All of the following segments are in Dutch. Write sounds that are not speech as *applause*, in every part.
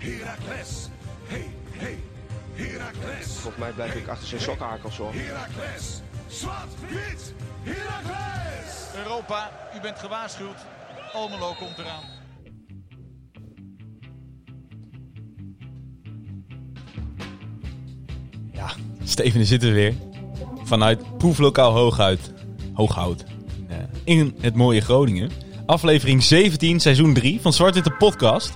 Heracles. Hey, hey, Heracles. Volgens mij blijf ik achter zijn sokkenhakels hoor. Heracles. Zwart, wit, Heracles. Europa, u bent gewaarschuwd. Almelo komt eraan. Ja, Steven, daar zitten we weer. Vanuit proeflokaal Hooghout. Hooghout. In het mooie Groningen. Aflevering 17, seizoen 3 van Zwart Witte Podcast.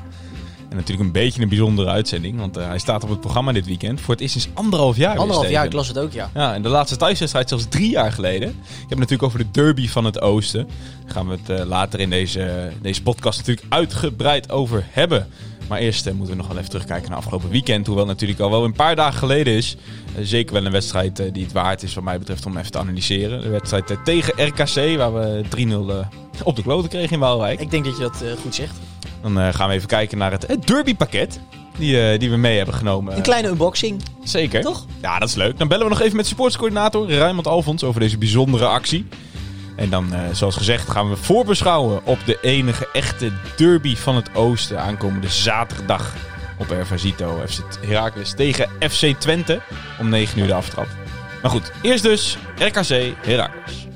En natuurlijk een beetje een bijzondere uitzending, want eh, hij staat op het programma dit weekend. Voor het eerst sinds anderhalf jaar. Anderhalf jaar, ik las het ook, ja. Ja, en de laatste thuiswedstrijd zelfs drie jaar geleden. Ik heb het natuurlijk over de derby van het oosten. Daar gaan we het eh, later in deze, deze podcast natuurlijk uitgebreid over hebben. Maar eerst eh, moeten we nog wel even terugkijken naar afgelopen weekend. Hoewel het natuurlijk al wel een paar dagen geleden is. Zeker wel een wedstrijd die het waard is wat mij betreft om even te analyseren. De wedstrijd tegen RKC waar we 3-0 eh, op de kloten kregen in Waalwijk. Ik denk dat je dat goed zegt. Dan eh, gaan we even kijken naar het, het derbypakket die, eh, die we mee hebben genomen. Een kleine unboxing. Zeker. Toch? Ja, dat is leuk. Dan bellen we nog even met supportscoördinator Raymond Alfons over deze bijzondere actie. En dan, eh, zoals gezegd, gaan we voorbeschouwen op de enige echte derby van het Oosten. Aankomende zaterdag op Ervasito. FC Heracles tegen FC Twente om 9 uur de aftrap. Maar goed, eerst dus RKC Heracles.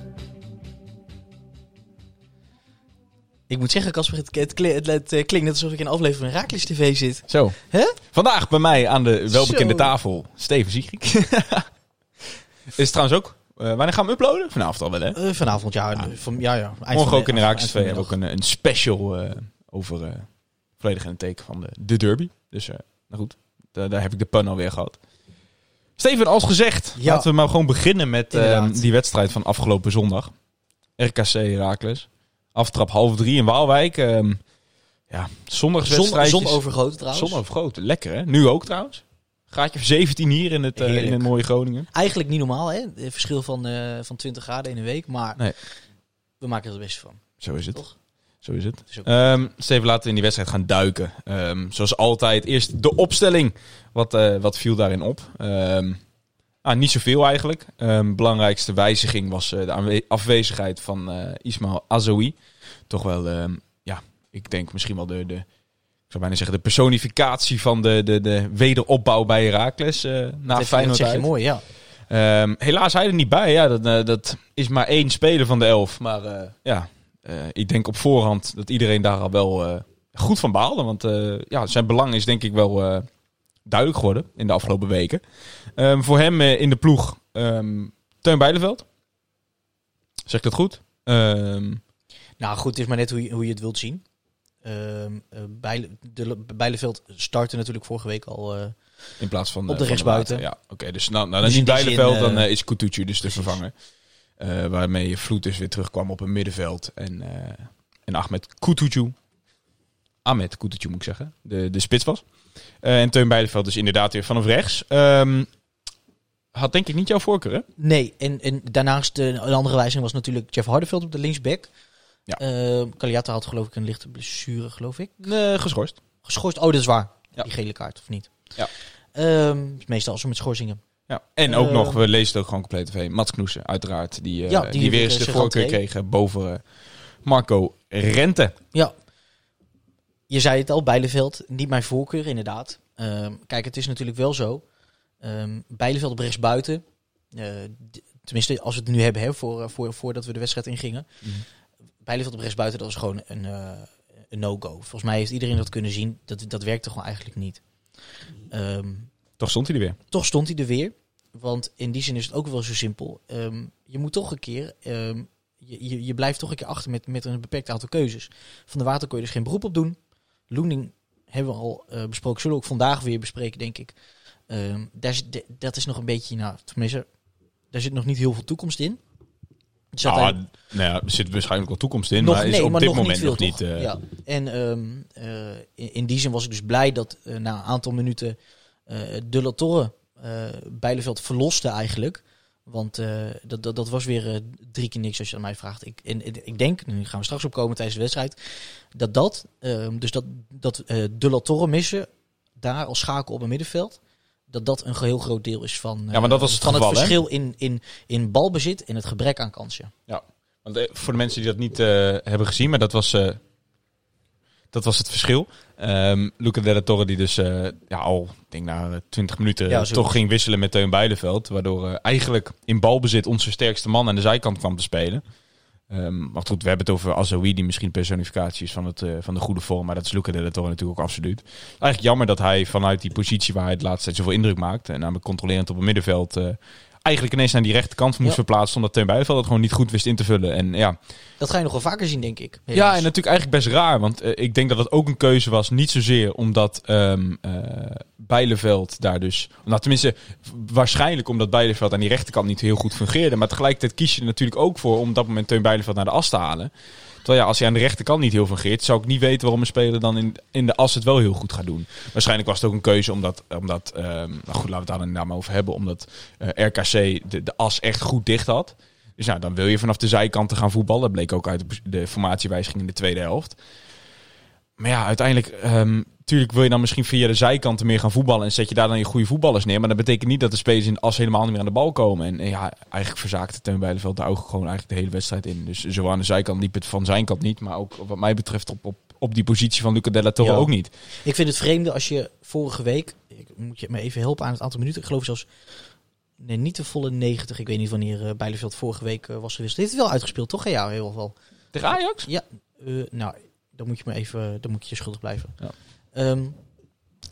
Ik moet zeggen, Casper, het, het, kli- het, het, klinkt net alsof ik in een aflevering van Raakles TV zit. Zo. Hè? Vandaag bij mij aan de welbekende Zo. tafel Steven Ziegrik. *laughs* is trouwens ook... eh, wanneer gaan we uploaden? Vanavond al wel, hè? Eh, vanavond, ja. Van, ja, ja. Morgen ook in de Raakles 2 hebben we ook een, een special eh, over volledig in het teken van de, de derby. Dus, nou goed, da- daar heb ik de pun alweer gehad. Steven, als gezegd, Ja. laten we maar gewoon beginnen met die wedstrijd van afgelopen zondag. RKC Heracles. Aftrap half drie in Waalwijk. Ehm ja, Zon, zondagswedstrijd. zon overgoten trouwens. Zon overgoten. Lekker hè? Nu ook trouwens. Gaatje 17 hier in het, eh, in het mooie Groningen. Eigenlijk niet normaal, hè? Het verschil van, eh, van 20 graden in een week. Maar Nee. we maken er het beste van. Zo is het. Toch? Zo is het. Is Ehm Steven, laten we in die wedstrijd gaan duiken. Ehm, zoals altijd, eerst de opstelling. Wat, eh, wat viel daarin op? Ah, niet zoveel eigenlijk. Ehm belangrijkste wijziging was eh, de afwezigheid van Ismail Azoui. Toch wel, ehm, ja, ik denk misschien wel de, de, ik zou bijna zeggen, de personificatie van de, de, de wederopbouw bij Heracles eh na dat, dat Feyenoord uit. mooi, ja. Ehm, helaas hij er niet bij. Ja, dat, dat is maar één speler van de elf. Maar ja, ik denk op voorhand dat iedereen daar al wel goed van baalde. Want ja, zijn belang is denk ik wel duidelijk geworden in de afgelopen weken. Ehm, voor hem eh, in de ploeg ehm Teun Bijleveld. Zeg ik dat goed? Ehm, Nou goed, het is maar net hoe je, hoe je het wilt zien. Eh, Bijle, de, Bijleveld startte natuurlijk vorige week al. eh, in plaats van... Op de rechtsbuiten. Ja, oké. dus nou, nou, dan Dus die Bijleveld, zin, dan is Kutucu dus te vervangen. Eh, waarmee Vloed dus weer terugkwam op een middenveld. En, en Ahmed Kutucu, Ahmed Kutucu moet ik zeggen, de, de spits was. Eh, en Teun Bijleveld dus inderdaad weer vanaf rechts. Ehm, had denk ik niet jouw voorkeur, hè? Nee, en, en daarnaast eh, een andere wijziging was natuurlijk Jeff Hardeveld op de linksback. Ja. Eh, Kaliata had geloof ik een lichte blessure, geloof ik. Eh, geschorst. Geschorst, oh dat is waar. Ja. Die gele kaart, of niet? Ja. Ehm, meestal zo met schorsingen. Ja. En ook nog, we lezen het ook gewoon compleet tv, Mats Knoesen, uiteraard. Die, Ja, die, die weer eens de voorkeur kregen boven Marco Rente. Ja. Je zei het al, Bijleveld, niet mijn voorkeur inderdaad. Ehm, kijk, het is natuurlijk wel zo. Ehm Bijleveld op rechts buiten. eh, d- tenminste, als we het nu hebben, hè, voor, eh, voor, voordat we de wedstrijd ingingen. Mhm. Bijleveld op rechts buiten, dat was gewoon een, eh, een no-go. Volgens mij heeft iedereen dat kunnen zien. Dat, dat werkte gewoon eigenlijk niet. Ehm, Toch stond hij er weer. toch stond hij er weer. Want in die zin is het ook wel zo simpel. Je moet toch een keer. je, je, je blijft toch een keer achter met, met een beperkt aantal keuzes. Van de Water kon je dus geen beroep op doen. Loening hebben we al eh, besproken. Zullen we ook vandaag weer bespreken, denk ik. Ehm, daar zit, dat is nog een beetje. Nou, tenminste, daar zit nog niet heel veel toekomst in. Ah, hij- nou ja, er zit waarschijnlijk wel toekomst in, nog, maar is nee, op maar dit nog moment niet veel, nog niet... eh, ja. En ehm, eh, in, in die zin was ik dus blij dat na een aantal minuten De La Torre eh Bijleveld verloste eigenlijk. Want eh, dat, dat, dat was weer eh, drie keer niks als je aan mij vraagt. Ik, en, ik denk, nu gaan we straks opkomen tijdens de wedstrijd, dat dat, ehm, dus dat, dat eh, De La Torre missen, daar als schakel op een middenveld, dat dat een heel groot deel is van, Ja, maar dat was het van geval, het verschil in, in, in balbezit en het gebrek aan kansen. Ja, want voor de mensen die dat niet hebben gezien, maar dat was, dat was het verschil. Ehm Luca Della Torre die dus eh, ja, al, denk na 20 minuten, Ja, toch ging wisselen met Teun Beideveld. Waardoor eh, eigenlijk in balbezit onze sterkste man aan de zijkant kwam te spelen. Ehm, maar goed, we hebben het over Azoui, die misschien personificatie is van, het, eh, van de goede vorm. Maar dat is Luca Della Torre natuurlijk ook absoluut. Eigenlijk jammer dat hij vanuit die positie waar hij het laatste tijd zoveel indruk maakt. En namelijk controlerend op het middenveld. Eigenlijk ineens naar die rechterkant moest Ja. verplaatsen. Omdat Teun Beideveld het gewoon niet goed wist in te vullen. En ja, Dat ga je nog wel vaker zien, denk ik. ja, en natuurlijk eigenlijk best raar. Want eh, ik denk dat het ook een keuze was. Niet zozeer omdat eh, Bijleveld daar dus... Nou, tenminste, waarschijnlijk omdat Bijleveld aan die rechterkant niet heel goed fungeerde. Maar tegelijkertijd kies je er natuurlijk ook voor om op dat moment Teun Bijleveld naar de as te halen. Terwijl ja, als hij aan de rechterkant niet heel fungeert... zou ik niet weten waarom een speler dan in, in de as het wel heel goed gaat doen. Waarschijnlijk was het ook een keuze omdat... omdat ehm, nou goed, laten we het daar inderdaad maar over hebben. Omdat eh, RKC de, de as echt goed dicht had. Dus nou, dan wil je vanaf de zijkanten gaan voetballen. Dat bleek ook uit de, de formatiewijziging in de tweede helft. Maar ja, uiteindelijk, ehm tuurlijk wil je dan misschien via de zijkanten meer gaan voetballen. En zet je daar dan je goede voetballers neer. Maar dat betekent niet dat de spelers in de as helemaal niet meer aan de bal komen. En, en ja, eigenlijk verzaakte Teun Bijleveld daar ook gewoon eigenlijk de hele wedstrijd in. Dus zowel aan de zijkant liep het van zijn kant niet. Maar ook wat mij betreft op, op, op die positie van Luca Della Torre Ja. ook niet. Ik vind het vreemde als je vorige week... Ik moet je me even helpen aan het aantal minuten. Ik geloof zelfs... Nee, niet de volle 90. Ik weet niet wanneer eh Bijleveld vorige week eh, was gewisseld. Heeft het wel uitgespeeld, toch? Ja, heel wel. Tegen Ajax? Ja, eh, nou, dan moet je me even, dan moet je je schuldig blijven. Ja. Ehm,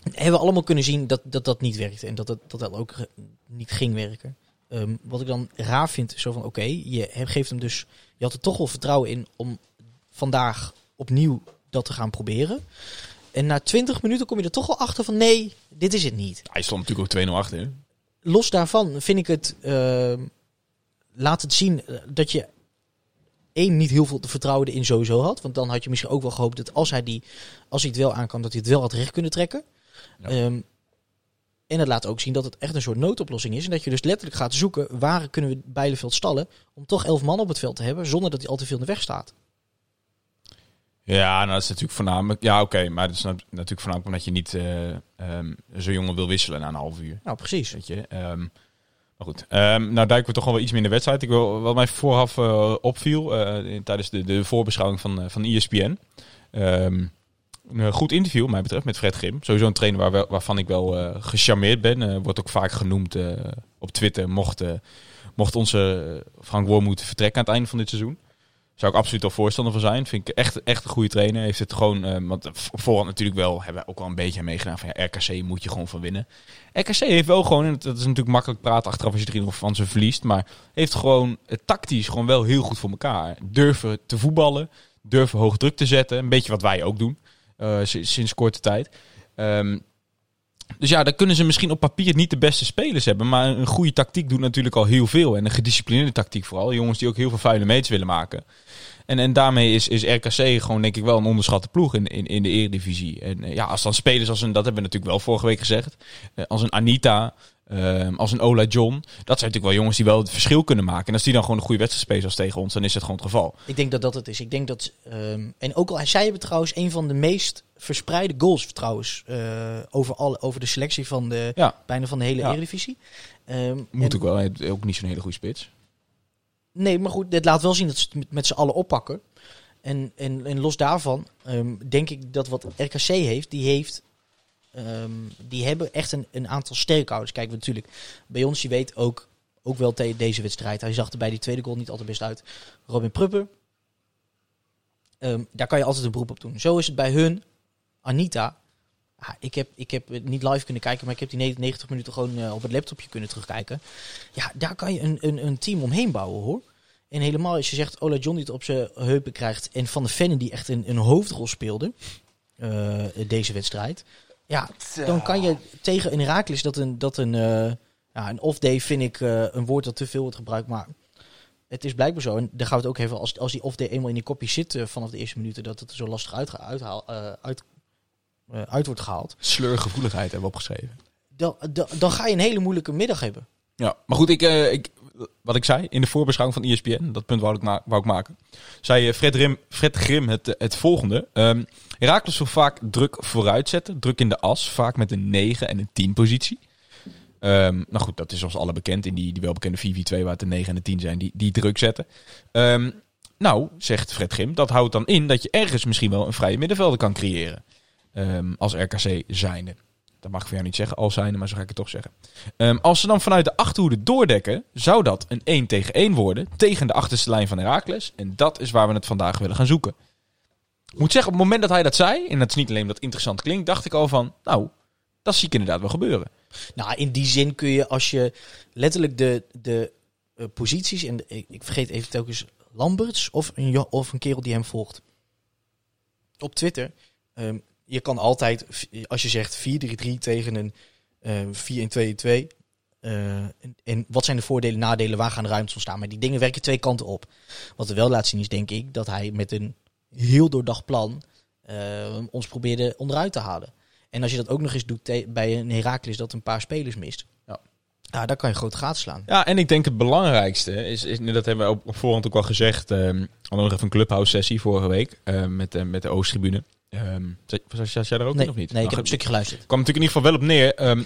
hebben we allemaal kunnen zien dat dat, dat niet werkte en dat dat, dat, dat ook niet ging werken. Ehm, wat ik dan raar vind, is zo van, oké, je geeft hem dus, je had er toch wel vertrouwen in om vandaag opnieuw dat te gaan proberen. En na 20 minuten kom je er toch wel achter van, nee, dit is het niet. Hij stond natuurlijk ook 2-0 achter. Los daarvan vind ik het, ehm, laat het zien eh, dat je één, niet heel veel te vertrouwen erin sowieso had. Want dan had je misschien ook wel gehoopt dat als hij, die, als hij het wel aankan, dat hij het wel had recht kunnen trekken. Ja. Ehm, en het laat ook zien dat het echt een soort noodoplossing is. En dat je dus letterlijk gaat zoeken waar kunnen we Bijleveld stallen. Om toch elf man op het veld te hebben zonder dat hij al te veel in de weg staat. Ja, nou, dat is natuurlijk voornamelijk... Ja, oké, maar dat is nat- natuurlijk voornamelijk omdat je niet ehm, zo'n jongen wil wisselen na een half uur. Nou, precies. Weet je. Ehm, maar goed, Ehm, nou duiken we toch wel iets meer in de wedstrijd. Ik wil, wat mij vooraf eh, opviel eh, tijdens de, de voorbeschouwing van, eh, van ESPN. Ehm, een goed interview, mij betreft, met Fred Grim. Sowieso een trainer waar, waarvan ik wel gecharmeerd ben. Wordt ook vaak genoemd op Twitter. Mocht, mocht onze Frank Wormoed vertrekken aan het einde van dit seizoen. Zou ik absoluut al voorstander van zijn. Vind ik echt, echt een goede trainer. Heeft het gewoon, eh, want voorhand natuurlijk wel, hebben we ook wel een beetje aan meegedaan van ja, RKC moet je gewoon van winnen. RKC heeft wel gewoon, en dat is natuurlijk makkelijk praten achteraf als je er van ze verliest, maar heeft gewoon het tactisch gewoon wel heel goed voor elkaar. Durven te voetballen, durven hoog druk te zetten. Een beetje wat wij ook doen, eh, si- sinds korte tijd. Ehm, dus ja, dan kunnen ze misschien op papier niet de beste spelers hebben. Maar een goede tactiek doet natuurlijk al heel veel. En een gedisciplineerde tactiek vooral. Jongens die ook heel veel vuile meets willen maken. En, en daarmee is, is RKC gewoon denk ik wel een onderschatte ploeg in, in, in de eredivisie. En eh, ja, als dan spelers als een, dat hebben we natuurlijk wel vorige week gezegd. eh, als een Anita, eh, als een Ola John. Dat zijn natuurlijk wel jongens die wel het verschil kunnen maken. En als die dan gewoon een goede wedstrijd spelen als tegen ons, dan is het gewoon het geval. Ik denk dat dat het is. Ik denk dat. ehm, en ook al zij hebben trouwens een van de meest verspreide goals trouwens. eh, over, alle, over de selectie van de. Ja. bijna van de hele Ja. Eredivisie. Ehm, Moet ook wel. Hij heeft ook niet zo'n hele goede spits. Nee, maar goed, dit laat wel zien dat ze het met, met z'n allen oppakken. En, en, en los daarvan ehm, denk ik dat wat RKC heeft, die heeft. Ehm, die hebben echt een, een aantal sterkhouders. Kijk, natuurlijk, bij ons, je weet ook, ook wel tegen deze wedstrijd. Hij zag er bij die tweede goal niet altijd best uit. Robin Pruppen. Ehm, daar kan je altijd een beroep op doen. Zo is het bij hun. Anita. Ah, ik, heb, ik heb niet live kunnen kijken, maar ik heb die 90 minuten gewoon eh, op het laptopje kunnen terugkijken. Ja, daar kan je een, een, een team omheen bouwen hoor. En helemaal als je zegt Ola John die het op zijn heupen krijgt. En Van de Vennen die echt een, een hoofdrol speelde. eh, deze wedstrijd. Ja, dan kan je tegen een Herakles dat een, dat een, eh, ja, een off-day vind ik eh, een woord dat te veel wordt gebruikt. Maar het is blijkbaar zo. En daar gaan we het ook even als, als die off-day eenmaal in die kopje zit eh, vanaf de eerste minuten. Dat het er zo lastig uit, uithaal, eh, uit, eh, uit wordt gehaald. Sleurgevoeligheid hebben we opgeschreven. Dan, dan, dan ga je een hele moeilijke middag hebben. Ja, maar goed, ik, eh, ik, wat ik zei in de voorbeschouwing van ESPN, dat punt wou ik, ma wou ik maken, zei Fred, Rim, Fred Grim het, het volgende. Ehm Herakles wil vaak druk vooruit zetten, druk in de as, vaak met een 9 en een 10 positie. Ehm, nou goed, dat is ons alle bekend in die, die welbekende 4-4-2 waar het de 9 en de 10 zijn, die, die druk zetten. Ehm, nou, zegt Fred Grim, dat houdt dan in dat je ergens misschien wel een vrije middenvelder kan creëren. Ehm, als RKC zijnde. Dat mag ik voor jou niet zeggen, al zijnde, maar zo ga ik het toch zeggen. Als ze dan vanuit de achterhoede doordekken, zou dat een 1 tegen 1 worden tegen de achterste lijn van Heracles. En dat is waar we het vandaag willen gaan zoeken. Moet zeggen, op het moment dat hij dat zei, en dat is niet alleen dat interessant klinkt, dacht ik al van, nou, dat zie ik inderdaad wel gebeuren. Nou, in die zin kun je als je letterlijk de, de eh, posities en ik, vergeet even telkens Lamberts of een, of een kerel die hem volgt op Twitter. ehm, je kan altijd, als je zegt 4-3-3 tegen een ehm 4-1-2-2. eh, en, en wat zijn de voordelen, nadelen, waar gaan de ruimtes ontstaan? Maar die dingen werken twee kanten op. Wat er wel laat zien is, denk ik, dat hij met een heel doordacht plan eh, ons probeerde onderuit te halen. En als je dat ook nog eens doet bij een Heracles dat een paar spelers mist. Ja. Ja, daar kan je groot gaat slaan. Ja, en ik denk het belangrijkste is, is dat hebben we op, op voorhand ook al gezegd. ehm we hadden nog even een clubhouse sessie vorige week ehm, met, de met de Oosttribune. Ehm zat, was, zat jij er ook nee, in of niet? nee, ik Nou, heb een stukje geluisterd. kwam natuurlijk in ieder geval wel op neer. ehm,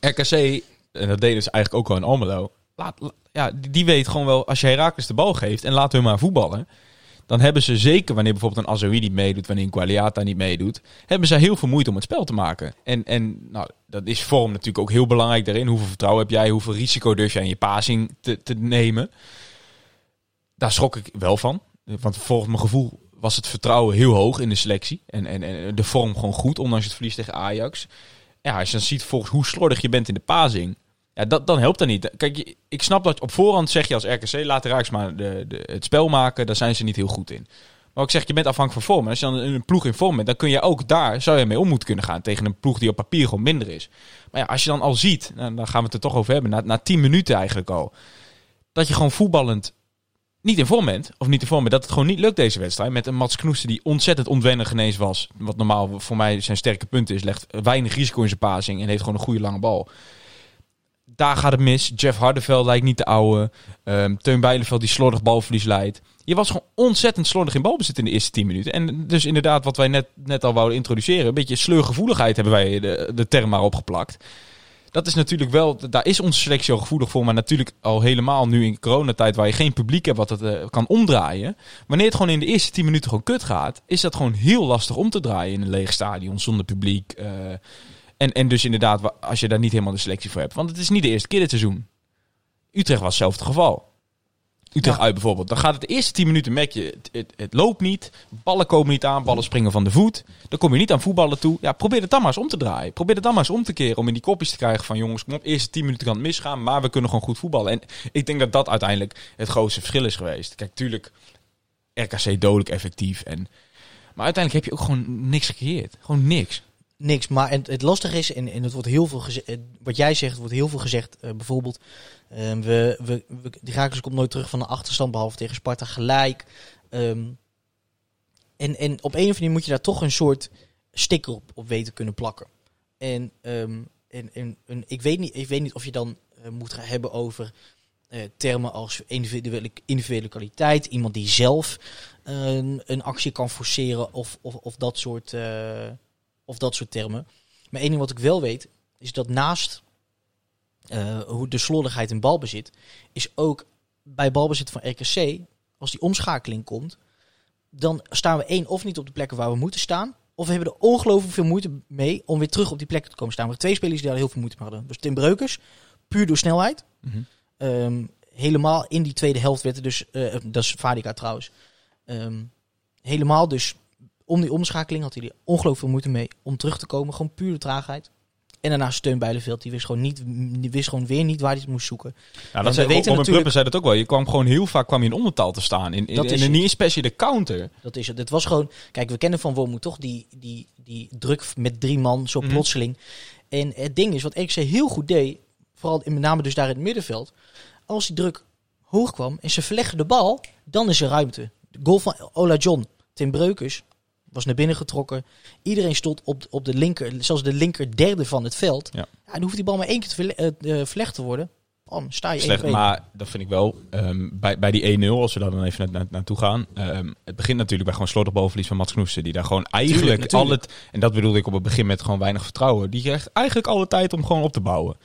RKC, en dat deden ze eigenlijk ook al in Almelo. Laat, la- ja, die, die weet gewoon wel, als je Herakles de bal geeft en laat hun maar voetballen. Dan hebben ze zeker, wanneer bijvoorbeeld een Azoui niet meedoet, wanneer Qualiata niet meedoet, hebben ze heel veel moeite om het spel te maken. En, en nou, dat is vorm natuurlijk ook heel belangrijk daarin. Hoeveel vertrouwen heb jij, hoeveel risico durf jij in je passing te, te nemen. Daar schrok ik wel van. Want volgens mijn gevoel was het vertrouwen heel hoog in de selectie. En, en, en de vorm gewoon goed, ondanks het verlies tegen Ajax. Ja, als je dan ziet volgens hoe slordig je bent in de passing. Ja, dat, dan helpt dat niet. Kijk, ik snap dat op voorhand zeg je als RKC, laat Rijks maar de, de, het spel maken. Daar zijn ze niet heel goed in. Maar ik zeg, je bent afhankelijk van vorm. Als je dan een ploeg in vorm bent, dan kun je ook daar, zou je mee om moeten kunnen gaan. Tegen een ploeg die op papier gewoon minder is. Maar ja, als je dan al ziet, nou, dan gaan we het er toch over hebben, na, na 10 minuten eigenlijk al. Dat je gewoon voetballend niet in vorm bent, of niet in vorm bent, dat het gewoon niet lukt deze wedstrijd. Met een Mats Knoester die ontzettend ontwennig genees was. Wat normaal voor mij zijn sterke punt is. Legt weinig risico in zijn passing en heeft gewoon een goede lange bal. Daar gaat het mis. Jeff Hardeveld lijkt niet de oude. Ehm Teun Bijleveld die slordig balverlies leidt. Je was gewoon ontzettend slordig in balbezit in de eerste 10 minuten. En dus inderdaad, wat wij net, net al wouden introduceren. Een beetje sleurgevoeligheid hebben wij de, de term maar opgeplakt. Dat is natuurlijk wel, daar is onze selectie al gevoelig voor. Maar natuurlijk al helemaal nu in coronatijd waar je geen publiek hebt wat het eh, kan omdraaien. Wanneer het gewoon in de eerste 10 minuten gewoon kut gaat, is dat gewoon heel lastig om te draaien in een leeg stadion zonder publiek. eh. En, en dus inderdaad, als je daar niet helemaal de selectie voor hebt. Want het is niet de eerste keer dit seizoen. Utrecht was hetzelfde geval. Utrecht Ja. uit bijvoorbeeld. Dan gaat het de eerste 10 minuten merk je, het, het, het loopt niet. Ballen komen niet aan, ballen springen van de voet. Dan kom je niet aan voetballen toe. Ja, probeer het dan maar eens om te draaien. Probeer het dan maar eens om te keren om in die kopjes te krijgen van jongens, kom op, eerste 10 minuten kan het misgaan, maar we kunnen gewoon goed voetballen. En ik denk dat dat uiteindelijk het grootste verschil is geweest. Kijk, tuurlijk, RKC dodelijk effectief. En, maar uiteindelijk heb je ook gewoon niks gecreëerd. Gewoon niks. Niks. Maar en, het lastige is, en, en het wordt heel veel gezegd, wat jij zegt, wordt heel veel gezegd. eh, bijvoorbeeld, eh, we, we, de Rakers komt nooit terug van de achterstand, behalve tegen Sparta gelijk. Ehm, en, en op een of andere manier moet je daar toch een soort sticker op, op weten kunnen plakken. En, ehm, en, en, en ik, weet niet, ik weet niet of je dan eh, moet gaan hebben over eh, termen als individuele, individuele kwaliteit. Iemand die zelf eh, een, actie kan forceren of, of, of, dat soort, eh, of dat soort termen. Maar één ding wat ik wel weet, is dat naast eh, hoe de slordigheid in balbezit, is ook bij balbezit van RKC, als die omschakeling komt, dan staan we één of niet op de plekken waar we moeten staan. Of we hebben er ongelooflijk veel moeite mee om weer terug op die plekken te komen staan. Waren twee spelers die daar heel veel moeite mee hadden. Dus Tim Breukers, puur door snelheid. Ehm, helemaal in die tweede helft werd er dus, eh, dat is Vadika trouwens, Ehm, helemaal dus om die omschakeling had hij er ongelooflijk veel moeite mee om terug te komen. Gewoon puur de traagheid. En daarnaast Steun Bijleveld, die wist gewoon, niet, die wist gewoon weer niet waar hij het moest zoeken. Ja, dat we zei, weten Robin natuurlijk- zei dat ook wel. Je kwam gewoon heel vaak kwam je in ondertaal te staan. In, in, Dat in, is en niet se de counter. Dat is het. Het was gewoon, kijk, we kennen van Wormoed toch die, die, die druk met drie man, zo Mhm. plotseling. En het ding is, wat RKC heel goed deed, vooral in, met name dus daar in het middenveld, als die druk hoog kwam en ze verleggen de bal, dan is er ruimte. De goal van Ola John, Tim Breukers, was naar binnen getrokken. Iedereen stond op, op de linker, zelfs de linker derde van het veld. Ja. dan hoeft die bal maar één keer te verle- verlegd te worden. Bam, sta je Slecht, 1-2. maar dat vind ik wel. ehm, bij, bij die 1-0, als we daar dan even na, na- naartoe gaan. ehm, het begint natuurlijk bij gewoon slordig balverlies van Mats Knoester. Die daar gewoon eigenlijk al het... En dat bedoelde ik op het begin met gewoon weinig vertrouwen. Die krijgt eigenlijk alle tijd om gewoon op te bouwen.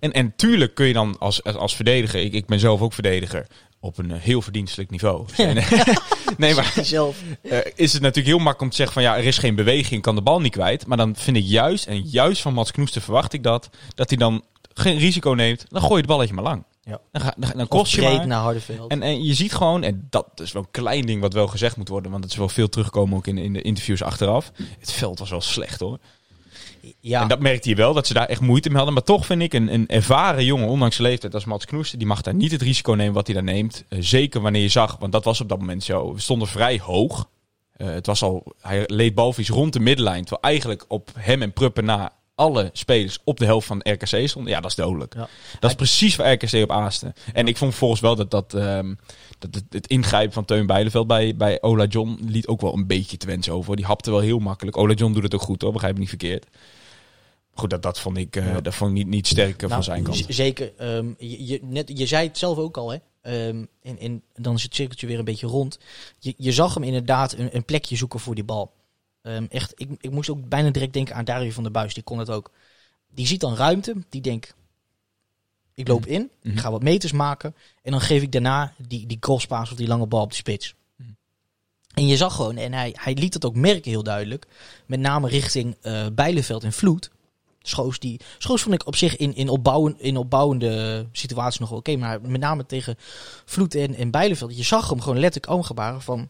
En, en tuurlijk kun je dan als, als, als verdediger... Ik, ik ben zelf ook verdediger. Op een eh, heel verdienstelijk niveau. *laughs* *laughs* nee, maar Zelf. eh, is het natuurlijk heel makkelijk om te zeggen van ja, er is geen beweging, kan de bal niet kwijt. Maar dan vind ik juist, en juist van Mats Knoester verwacht ik dat, dat hij dan geen risico neemt. Dan gooi je het balletje maar lang. Ja. Dan, ga, dan, kost je maar. naar Hardenveld. En, en je ziet gewoon, en dat is wel een klein ding wat wel gezegd moet worden, want het is wel veel teruggekomen ook in, in de interviews achteraf. Het veld was wel slecht hoor. Ja, En dat merkte je wel, dat ze daar echt moeite mee hadden. Maar toch vind ik een, een ervaren jongen, ondanks zijn leeftijd als Mats Knoester, die mag daar niet het risico nemen wat hij daar neemt. Eh, zeker wanneer je zag, want dat was op dat moment zo. We stonden vrij hoog. Eh, het was al, hij leed balvies rond de middenlijn. Terwijl eigenlijk op hem en Pruppen na alle spelers op de helft van RKC stonden. Ja, dat is dodelijk. Ja. Dat is precies waar RKC op aaste. En ik vond volgens wel dat, dat, ehm, dat het, het ingrijpen van Teun Bijleveld bij, bij Ola John liet ook wel een beetje te wensen over. Die hapte wel heel makkelijk. Ola John doet het ook goed hoor, begrijp me niet verkeerd. Goed, dat, dat vond ik, eh, dat vond ik niet, niet sterk eh, Nou, van zijn kant. Zeker. ehm, je, je, net, je zei het zelf ook al, hè. Ehm, en, en dan is het cirkeltje weer een beetje rond. Je, je zag hem inderdaad een, een plekje zoeken voor die bal. Ehm, echt, ik, ik moest ook bijna direct denken aan Dario van der Buis. Die kon het ook. Die ziet dan ruimte. Die denkt, ik loop in. Mhm. Ik ga wat meters maken. En dan geef ik daarna die, die crosspaas of die lange bal op de spits. Mhm. En je zag gewoon, en hij, hij liet het ook merken heel duidelijk. Met name richting Bijleveld en Vloed. Schoos, die, Schoos vond ik op zich in, in, opbouwen, in opbouwende situaties nog wel oké. maar met name tegen Vloed en, en Bijleveld. Je zag hem gewoon letterlijk oomgebaren van...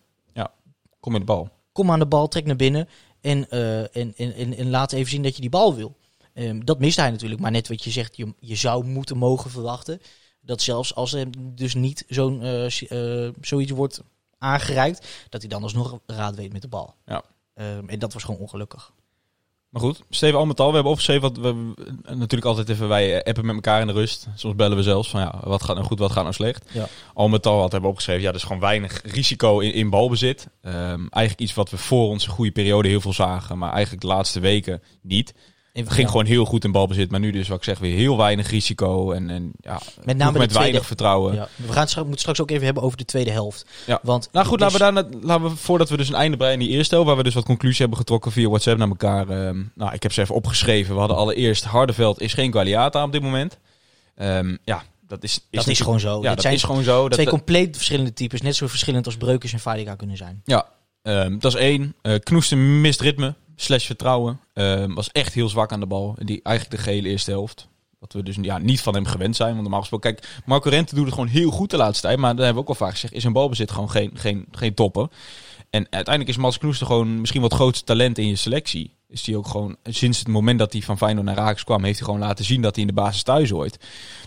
Kom met de bal. Kom aan de bal, trek naar binnen. En, eh, en, en, en, en laat even zien dat je die bal wil. Ehm, dat miste hij natuurlijk. Maar net wat je zegt, je, je zou moeten mogen verwachten. Dat zelfs als er dus niet zo'n, eh, eh, zoiets wordt aangereikt. Dat hij dan alsnog raad weet met de bal. Ja. Ehm, en dat was gewoon ongelukkig. Maar goed, Steven, al met al, we hebben opgeschreven wat we natuurlijk altijd even, wij appen met elkaar in de rust. Soms bellen we zelfs van ja, wat gaat nou goed, wat gaat nou slecht. Ja. Al met al wat hebben we opgeschreven, ja, er is gewoon weinig risico in, in balbezit. Ehm, eigenlijk iets wat we voor onze goede periode heel veel zagen, maar eigenlijk de laatste weken niet. Ging ja, gewoon heel goed in balbezit, maar nu dus wat ik zeg weer heel weinig risico en, en ja, Met name met tweede- weinig vertrouwen. Ja. We gaan het straks, moeten straks ook even hebben over de tweede helft. Ja. Want Nou goed, laten we, daar, laten we voordat we dus een einde breien in die eerste helft, waar we dus wat conclusie hebben getrokken via WhatsApp naar elkaar. ehm, nou, ik heb ze even opgeschreven. We hadden allereerst Hardeveld is geen Gualiata op dit moment. Ehm, ja, dat is, is, dat is gewoon zo. Ja, dat zijn is gewoon zo. Twee dat- compleet verschillende types. Net zo verschillend als Breukers en Fadiga kunnen zijn. ja, ehm, dat is één. Eh Knoesten mist ritme, slash vertrouwen. Ehm, was echt heel zwak aan de bal. Die, eigenlijk de gele eerste helft. Wat we dus ja, niet van hem gewend zijn. Want normaal gesproken, kijk, Marco Rente doet het gewoon heel goed de laatste tijd. Maar dat hebben we ook al vaak gezegd. Is een balbezit gewoon geen, geen, geen topper. En uiteindelijk is Mats Knoester gewoon misschien wat grootste talent in je selectie. Is hij ook gewoon, sinds het moment dat hij van Feyenoord naar Ajax kwam, heeft hij gewoon laten zien dat hij in de basis thuis hoort.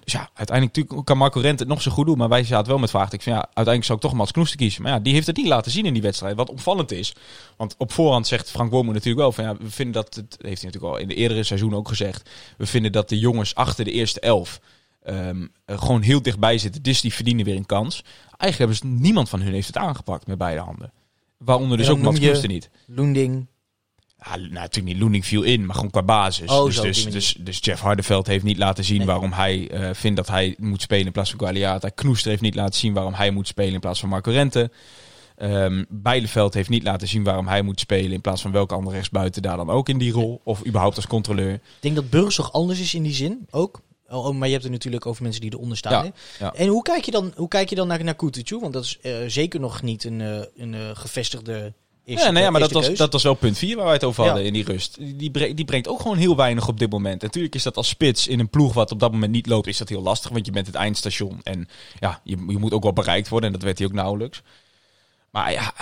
Dus ja, uiteindelijk natuurlijk kan Marco Rente het nog zo goed doen. Maar wij zaten wel met vraag. Ik van ja, uiteindelijk zou ik toch Mats Knoester kiezen. Maar ja, die heeft het niet laten zien in die wedstrijd. Wat opvallend is. Want op voorhand zegt Frank Bommel natuurlijk wel van ja, we vinden dat, het heeft hij natuurlijk al in de eerdere seizoen ook gezegd. We vinden dat de jongens achter de eerste elf ehm, eh, gewoon heel dichtbij zitten. Dus die verdienen weer een kans. Eigenlijk hebben ze, niemand van hun heeft het aangepakt met beide handen. Waaronder dus ook Mats Knoester niet. Loending. Ja, nou, natuurlijk niet. Loening viel in, maar gewoon qua basis. Oh, dus, zo, dus, dus, dus Jeff Hardeveld heeft niet laten zien Nee. waarom hij eh, vindt dat hij moet spelen in plaats van Gualiata. Knoester heeft niet laten zien waarom hij moet spelen in plaats van Marco Rente. Ehm Bijleveld heeft niet laten zien waarom hij moet spelen in plaats van welke andere rechtsbuiten daar dan ook in die rol. Of überhaupt als controleur. Ik denk dat Burgers toch anders is in die zin ook. Oh, oh, maar je hebt het natuurlijk over mensen die eronder staan. Ja, hè? ja. En hoe kijk je dan, hoe kijk je dan naar, naar Kutucu? Want dat is eh, zeker nog niet een, eh, een gevestigde Ja, nee, ja, maar dat was, dat was wel punt 4 waar wij het over Ja. hadden in die rust. Die, bre- die brengt ook gewoon heel weinig op dit moment. Natuurlijk is dat als spits in een ploeg wat op dat moment niet loopt, is dat heel lastig. Want je bent het eindstation en ja, je, je moet ook wel bereikt worden. En dat werd hij ook nauwelijks. Maar ja,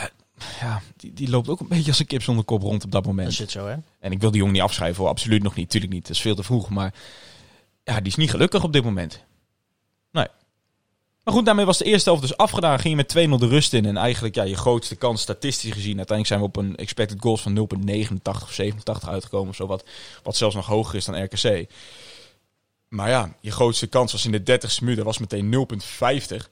ja die, die loopt ook een beetje als een kip zonder kop rond op dat moment. Dat het zo, hè? En ik wil die jongen niet afschrijven, hoor. absoluut nog niet. Tuurlijk niet, dat is veel te vroeg. Maar ja, die is niet gelukkig op dit moment. Maar goed, daarmee was de eerste helft dus afgedaan. Ging je met 2-0 de rust in. En eigenlijk ja, je grootste kans statistisch gezien. Uiteindelijk zijn we op een expected goals van 0,89 of 87 uitgekomen. Of zo, wat, wat zelfs nog hoger is dan RKC. Maar ja, je grootste kans was in de 30ste minuut. Dat was meteen 0,50.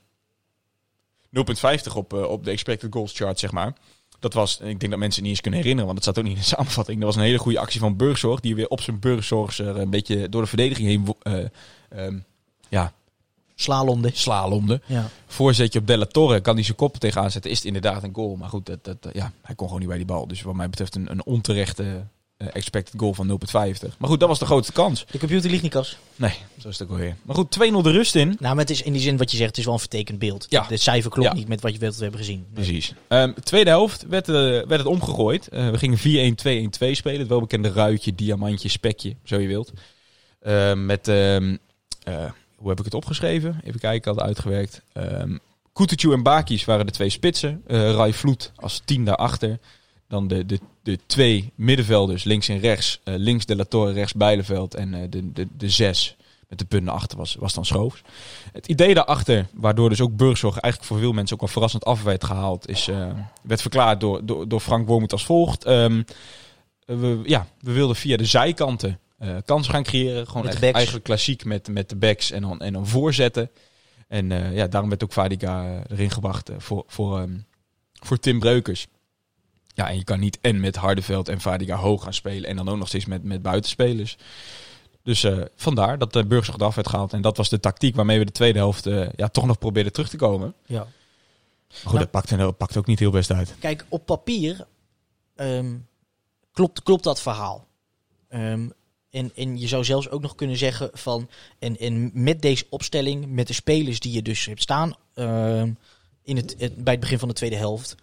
0,50 op, eh, op de expected goals chart, zeg maar. Dat was, ik denk dat mensen het niet eens kunnen herinneren, want dat staat ook niet in de *laughs* samenvatting. Dat was een hele goede actie van Burgzorg, die weer op zijn Burgzorgs er een beetje door de verdediging heen eh, ehm, ja, Slalomde. slalomde. Ja. Voorzetje op Della Torre, kan hij zijn kop tegenaan zetten, is het inderdaad een goal. Maar goed, dat, dat, ja, hij kon gewoon niet bij die bal. Dus wat mij betreft een, een onterechte eh, expected goal van 0,50. Maar goed, dat was de grootste kans. De computer ligt niet, Kas. Nee, zo is het ook alweer. Maar goed, 2-0 de rust in. Nou, maar het is in die zin wat je zegt, het is wel een vertekend beeld. Ja. De cijfer klopt Ja. niet met wat je we hebben gezien. Nee. Precies. Ehm, tweede helft werd, eh, werd het omgegooid. Eh, we gingen 4-1-2-1-2 spelen. Het welbekende ruitje, diamantje, spekje, zo je wilt. Ehm, met, ehm, eh, heb ik het opgeschreven? Even kijken, ik had uitgewerkt. Kutucu en Bakis waren de twee spitsen. Eh Rai Vloed als tien daarachter. Dan de, de, de twee middenvelders, links en rechts. Eh, links De La rechts Bijleveld. En eh, de, de, de zes met de punten achter was, was dan Schroofs. Het idee daarachter, waardoor dus ook Burgzorg eigenlijk voor veel mensen ook wel verrassend af werd gehaald, is, werd verklaard door, door, door Frank Wormoed als volgt. Ehm, we, ja, we wilden via de zijkanten eh kansen gaan creëren. Gewoon echt eigenlijk klassiek met, met de backs en dan, en dan voorzetten. En eh, ja, daarom werd ook Vadiga eh, erin gebracht voor, voor, ehm, voor Tim Breukers. Ja, en je kan niet en met Hardeveld en Vadiga hoog gaan spelen en dan ook nog steeds met, met buitenspelers. Dus eh, vandaar dat de Burgzorg eraf werd gehaald. En dat was de tactiek waarmee we de tweede helft eh, ja, toch nog probeerden terug te komen. Ja. Maar goed, Nou- dat pakte, dat pakte ook niet heel best uit. Kijk, op papier ehm, klopt, klopt dat verhaal. Ehm, en, en je zou zelfs ook nog kunnen zeggen van... En, en met deze opstelling, met de spelers die je dus hebt staan... ehm, in het, het- bij het begin van de tweede helft...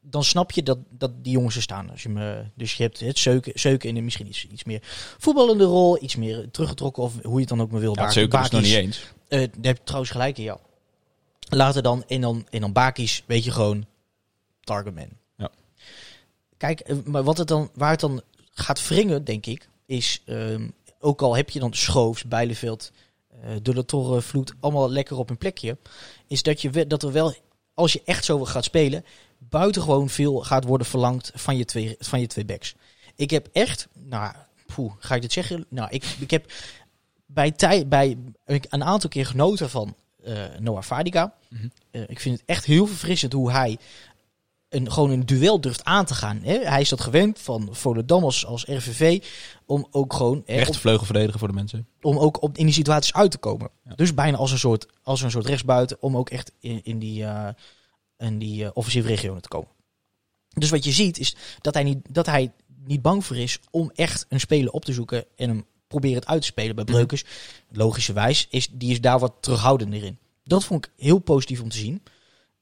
dan snap je dat, dat die jongens er staan. Als je me, dus je hebt het zeuken, zeuken in een misschien iets, iets meer voetballende rol... iets meer teruggetrokken of hoe je het dan ook maar wil. Ja, het Zeuken is nog niet eens. eh, daar heb je trouwens gelijk in, ja. Later dan, en dan, en dan Bakis, weet je gewoon, target man. Ja. Kijk, eh, maar wat het dan, waar het dan gaat wringen, denk ik, is, ehm, ook al heb je dan Schoofs, Bijleveld, eh De La Torre, Vloed, allemaal lekker op een plekje, is dat, je, dat er wel, als je echt zo gaat spelen, buitengewoon veel gaat worden verlangd van je twee, van je twee backs. Ik heb echt, nou, poeh, ga ik dit zeggen? Nou, ik, ik heb bij, tij, bij een aantal keer genoten van eh, Noah Vadiga. Mhm. Eh, ik vind het echt heel verfrissend hoe hij een, gewoon een duel durft aan te gaan. Hè? Hij is dat gewend van Volendam als, als RVV. Om ook gewoon hè, op- Rechtervleugel verdedigen voor de mensen. om ook op, in die situaties uit te komen. Ja. Dus bijna als een soort, als een soort rechtsbuiten om ook echt in, in die, eh in die eh, offensieve regionen te komen. Dus wat je ziet is dat hij, niet, dat hij niet bang voor is om echt een speler op te zoeken en hem proberen het uit te spelen. Bij Breukers, logischerwijs, is, die is daar wat terughoudender in. Dat vond ik heel positief om te zien.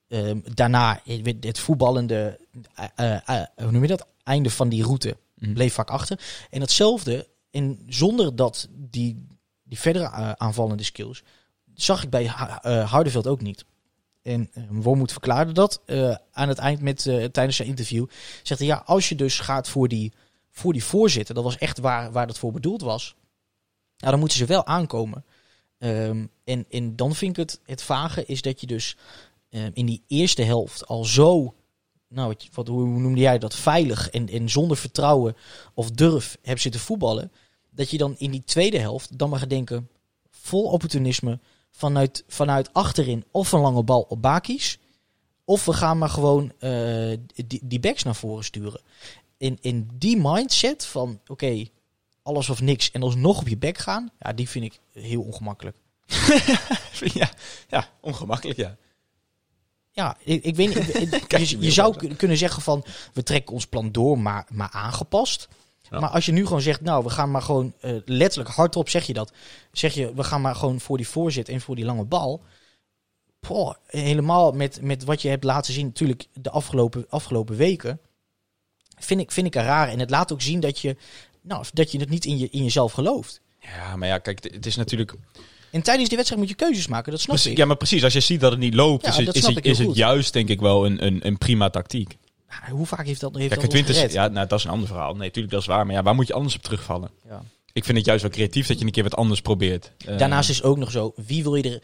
Ehm, daarna, het, het voetballende, eh, eh, eh, hoe noem je dat? Einde van die route Mhm. bleef vaak achter. En hetzelfde, en zonder dat die, die verdere eh, aanvallende skills, zag ik bij Ha- eh, Hardeveld ook niet. En uh, Wormoed verklaarde dat eh, aan het eind met, eh, tijdens zijn interview. Zegt hij, ja, als je dus gaat voor die, voor die voorzitter, dat was echt waar, waar dat voor bedoeld was. Nou, dan moeten ze wel aankomen. Ehm, en, en dan vind ik het, het vage is dat je dus ehm, in die eerste helft al zo, nou, wat, hoe noemde jij dat, veilig en, en zonder vertrouwen of durf hebt zitten voetballen. Dat je dan in die tweede helft dan maar gaat denken, vol opportunisme, vanuit, vanuit achterin of een lange bal op Bakis. Of we gaan maar gewoon eh, die, die backs naar voren sturen. In, in die mindset van oké, alles of niks en alsnog op je back gaan, ja, die vind ik heel ongemakkelijk. *laughs* ja, ja, ongemakkelijk ja. Ja, ik, ik weet niet. ik- *laughs* Kijk, je, je je wil zou kunnen zeggen van we trekken ons plan door, maar, maar aangepast. Ja. Maar als je nu gewoon zegt, nou, we gaan maar gewoon eh, letterlijk hardop zeg je dat. Zeg je, we gaan maar gewoon voor die voorzet en voor die lange bal. Poh, helemaal met, met wat je hebt laten zien, natuurlijk de afgelopen, afgelopen weken. Vind ik, vind ik er raar. En het laat ook zien dat je, nou, dat je het niet in, je, in jezelf gelooft. Ja, maar ja, kijk, het is natuurlijk... En tijdens die wedstrijd moet je keuzes maken, dat snap Precies, ik. ja, maar precies, als je ziet dat het niet loopt, Ja, is, het, is, het, is het juist denk ik wel een, een, een prima tactiek. Hoe vaak heeft dat, heeft Kijk, dat ja, nou, dat is een ander verhaal. Nee, natuurlijk, dat is waar. Maar ja, waar moet je anders op terugvallen? Ja. Ik vind het juist wel creatief dat je een keer wat anders probeert. Eh, Daarnaast is ook nog zo, wie wil je er...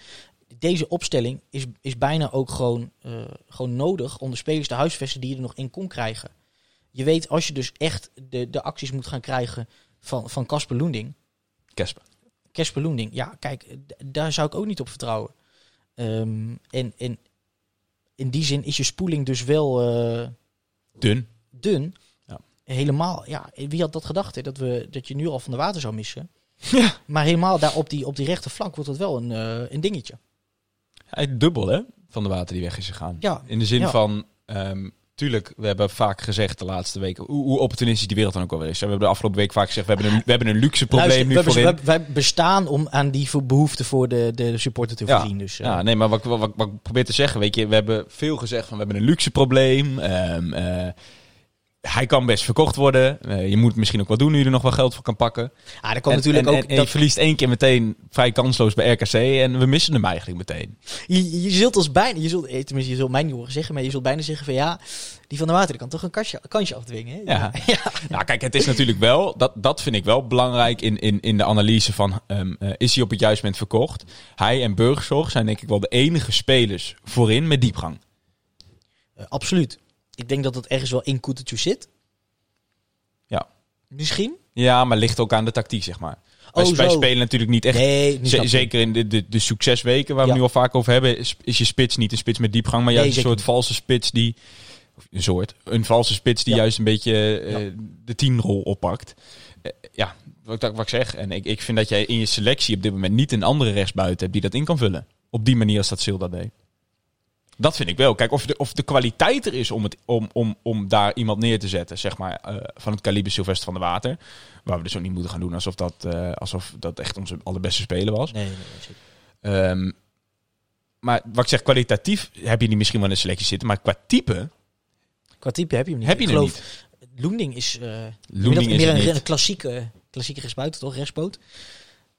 Deze opstelling is, is bijna ook gewoon, eh, gewoon nodig om de spelers te huisvesten die je er nog in kon krijgen. Je weet, als je dus echt de, de acties moet gaan krijgen van van Casper Loending. Kesper. Casper Loending, ja, kijk, daar zou ik ook niet op vertrouwen. Ehm, en, en in die zin is je spoeling dus wel eh, Dun. dun. Ja. Helemaal, ja, wie had dat gedacht, hè, dat, we, dat je nu al van de water zou missen. *laughs* Ja. Maar helemaal daar op die, op die rechterflank wordt het wel een, eh, een dingetje. Hij dubbel, hè? Van de water die weg is gegaan. Ja, In de zin Ja. van, ehm, tuurlijk, we hebben vaak gezegd de laatste weken, hoe, hoe opportunistisch die wereld dan ook alweer is. We hebben de afgelopen week vaak gezegd, we hebben een, we hebben een luxe probleem Luister, nu we- voorin. we- wij bestaan om aan die behoefte voor de, de supporter te Ja. voorzien. Dus, eh, Ja, nee, maar wat, ik- wat, wat, wat ik probeer te zeggen, weet je, we hebben veel gezegd van we hebben een luxe probleem. Ehm, eh, hij kan best verkocht worden. Eh, je moet misschien ook wat doen nu je er nog wel geld voor kan pakken. ah, kwam En- natuurlijk en, ook... en, dat- je verliest één keer meteen vrij kansloos bij RKC en we missen hem eigenlijk meteen. Je, je zult ons bijna, je zult, eh, tenminste je zult mij niet horen zeggen, maar je zult bijna zeggen van ja, die van de water kan toch een kansje, kansje afdwingen. Hè? Ja. *laughs* Nou, kijk, het is natuurlijk wel, dat, dat vind ik wel belangrijk in, in, in de analyse van, ehm, eh, is hij op het juiste moment verkocht? Hij en Burgzorg zijn denk ik wel de enige spelers voorin met diepgang. Absoluut. Ik denk dat het ergens wel in Kutucu zit. Ja. Misschien? Ja, maar ligt ook aan de tactiek, zeg maar. Oh, wij spelen natuurlijk niet echt Nee, niet zeker in de, de, de succesweken waar we Ja. nu al vaak over hebben, is, is je spits niet een spits met diepgang, maar Nee, juist een soort valse spits die. of Een soort. Een valse spits die Ja. juist een beetje eh, Ja. de tienrol oppakt. Eh, ja, wat, ik- wat ik zeg. En ik, ik vind dat jij in je selectie op dit moment niet een andere rechtsbuiten hebt die dat in kan vullen. Op die manier als dat Sil dat deed. Dat vind ik wel. Kijk, of de, of de kwaliteit er is om, het, om, om, om daar iemand neer te zetten, zeg maar, eh, van het kaliber Sylvester van der Water. Waar we dus ook niet moeten gaan doen alsof dat, eh, alsof dat echt onze allerbeste speler was. Nee, nee, nee. Ehm, maar wat ik zeg, kwalitatief heb je die misschien wel in de selectie zitten. Maar qua type Qua type heb je hem niet. heb je hem geloof, niet. Loending is, eh Loending dat, is meer een, niet. klassieke, klassieke rechtsbuiten, toch? Rechtspoot.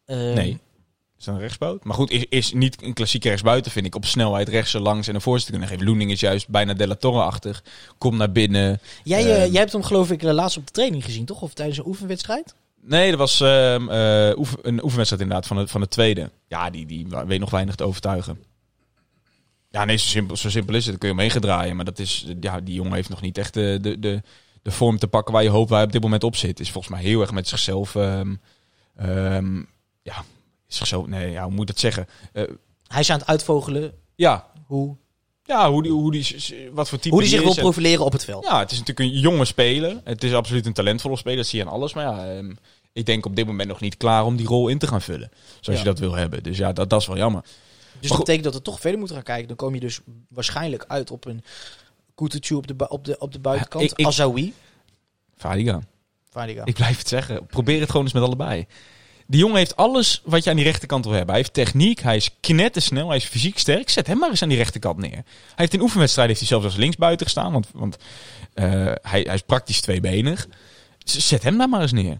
Ehm, Nee. Is dat een rechtsboot? Maar goed, is, is niet een klassieke rechtsbuiten, vind ik. Op snelheid rechts langs en een voorzet kunnen geven. Loening is juist bijna Della Torre-achtig. Komt naar binnen. Jij, eh, Ehm. jij hebt hem geloof ik eh, laatst op de training gezien, toch? Of tijdens een oefenwedstrijd? Nee, dat was ehm, eh, oefen- een oefenwedstrijd inderdaad van de, van de tweede. Ja, die, die weet nog weinig te overtuigen. Ja, nee, zo simpel, zo simpel is het. Dan kun je omheen gedraaien. Maar dat is, ja, die jongen heeft nog niet echt de, de, de, de vorm te pakken waar je hoopt waar hij op dit moment op zit. Is volgens mij heel erg met zichzelf... ehm, ja, zichzelf... Nee, ja, hoe moet ik dat zeggen? Eh, Hij is aan het uitvogelen ja, hoe, ja hoe die, hoe die, wat voor type hoe hij zich die wil profileren op het veld. Ja, het is natuurlijk een jonge speler. Het is absoluut een talentvolle speler, dat zie je aan alles. Maar ja, ehm, ik denk op dit moment nog niet klaar om die rol in te gaan vullen. Zoals Ja. je dat wil hebben. Dus ja, dat, dat is wel jammer. Dus dat betekent dat we toch verder moeten gaan kijken. Dan kom je dus waarschijnlijk uit op een Kutucu op de, op de, op de buitenkant. Ja, ik- ik- Azawi. Fadiga. Fadiga. Ik blijf het zeggen. Probeer het gewoon eens met allebei. Die jongen heeft alles wat je aan die rechterkant wil hebben. Hij heeft techniek, hij is knettersnel, hij is fysiek sterk. Zet hem maar eens aan die rechterkant neer. Hij heeft in oefenwedstrijden heeft hij zelfs als linksbuiten gestaan. Want, want eh, hij, hij is praktisch tweebenig. Zet hem daar maar eens neer.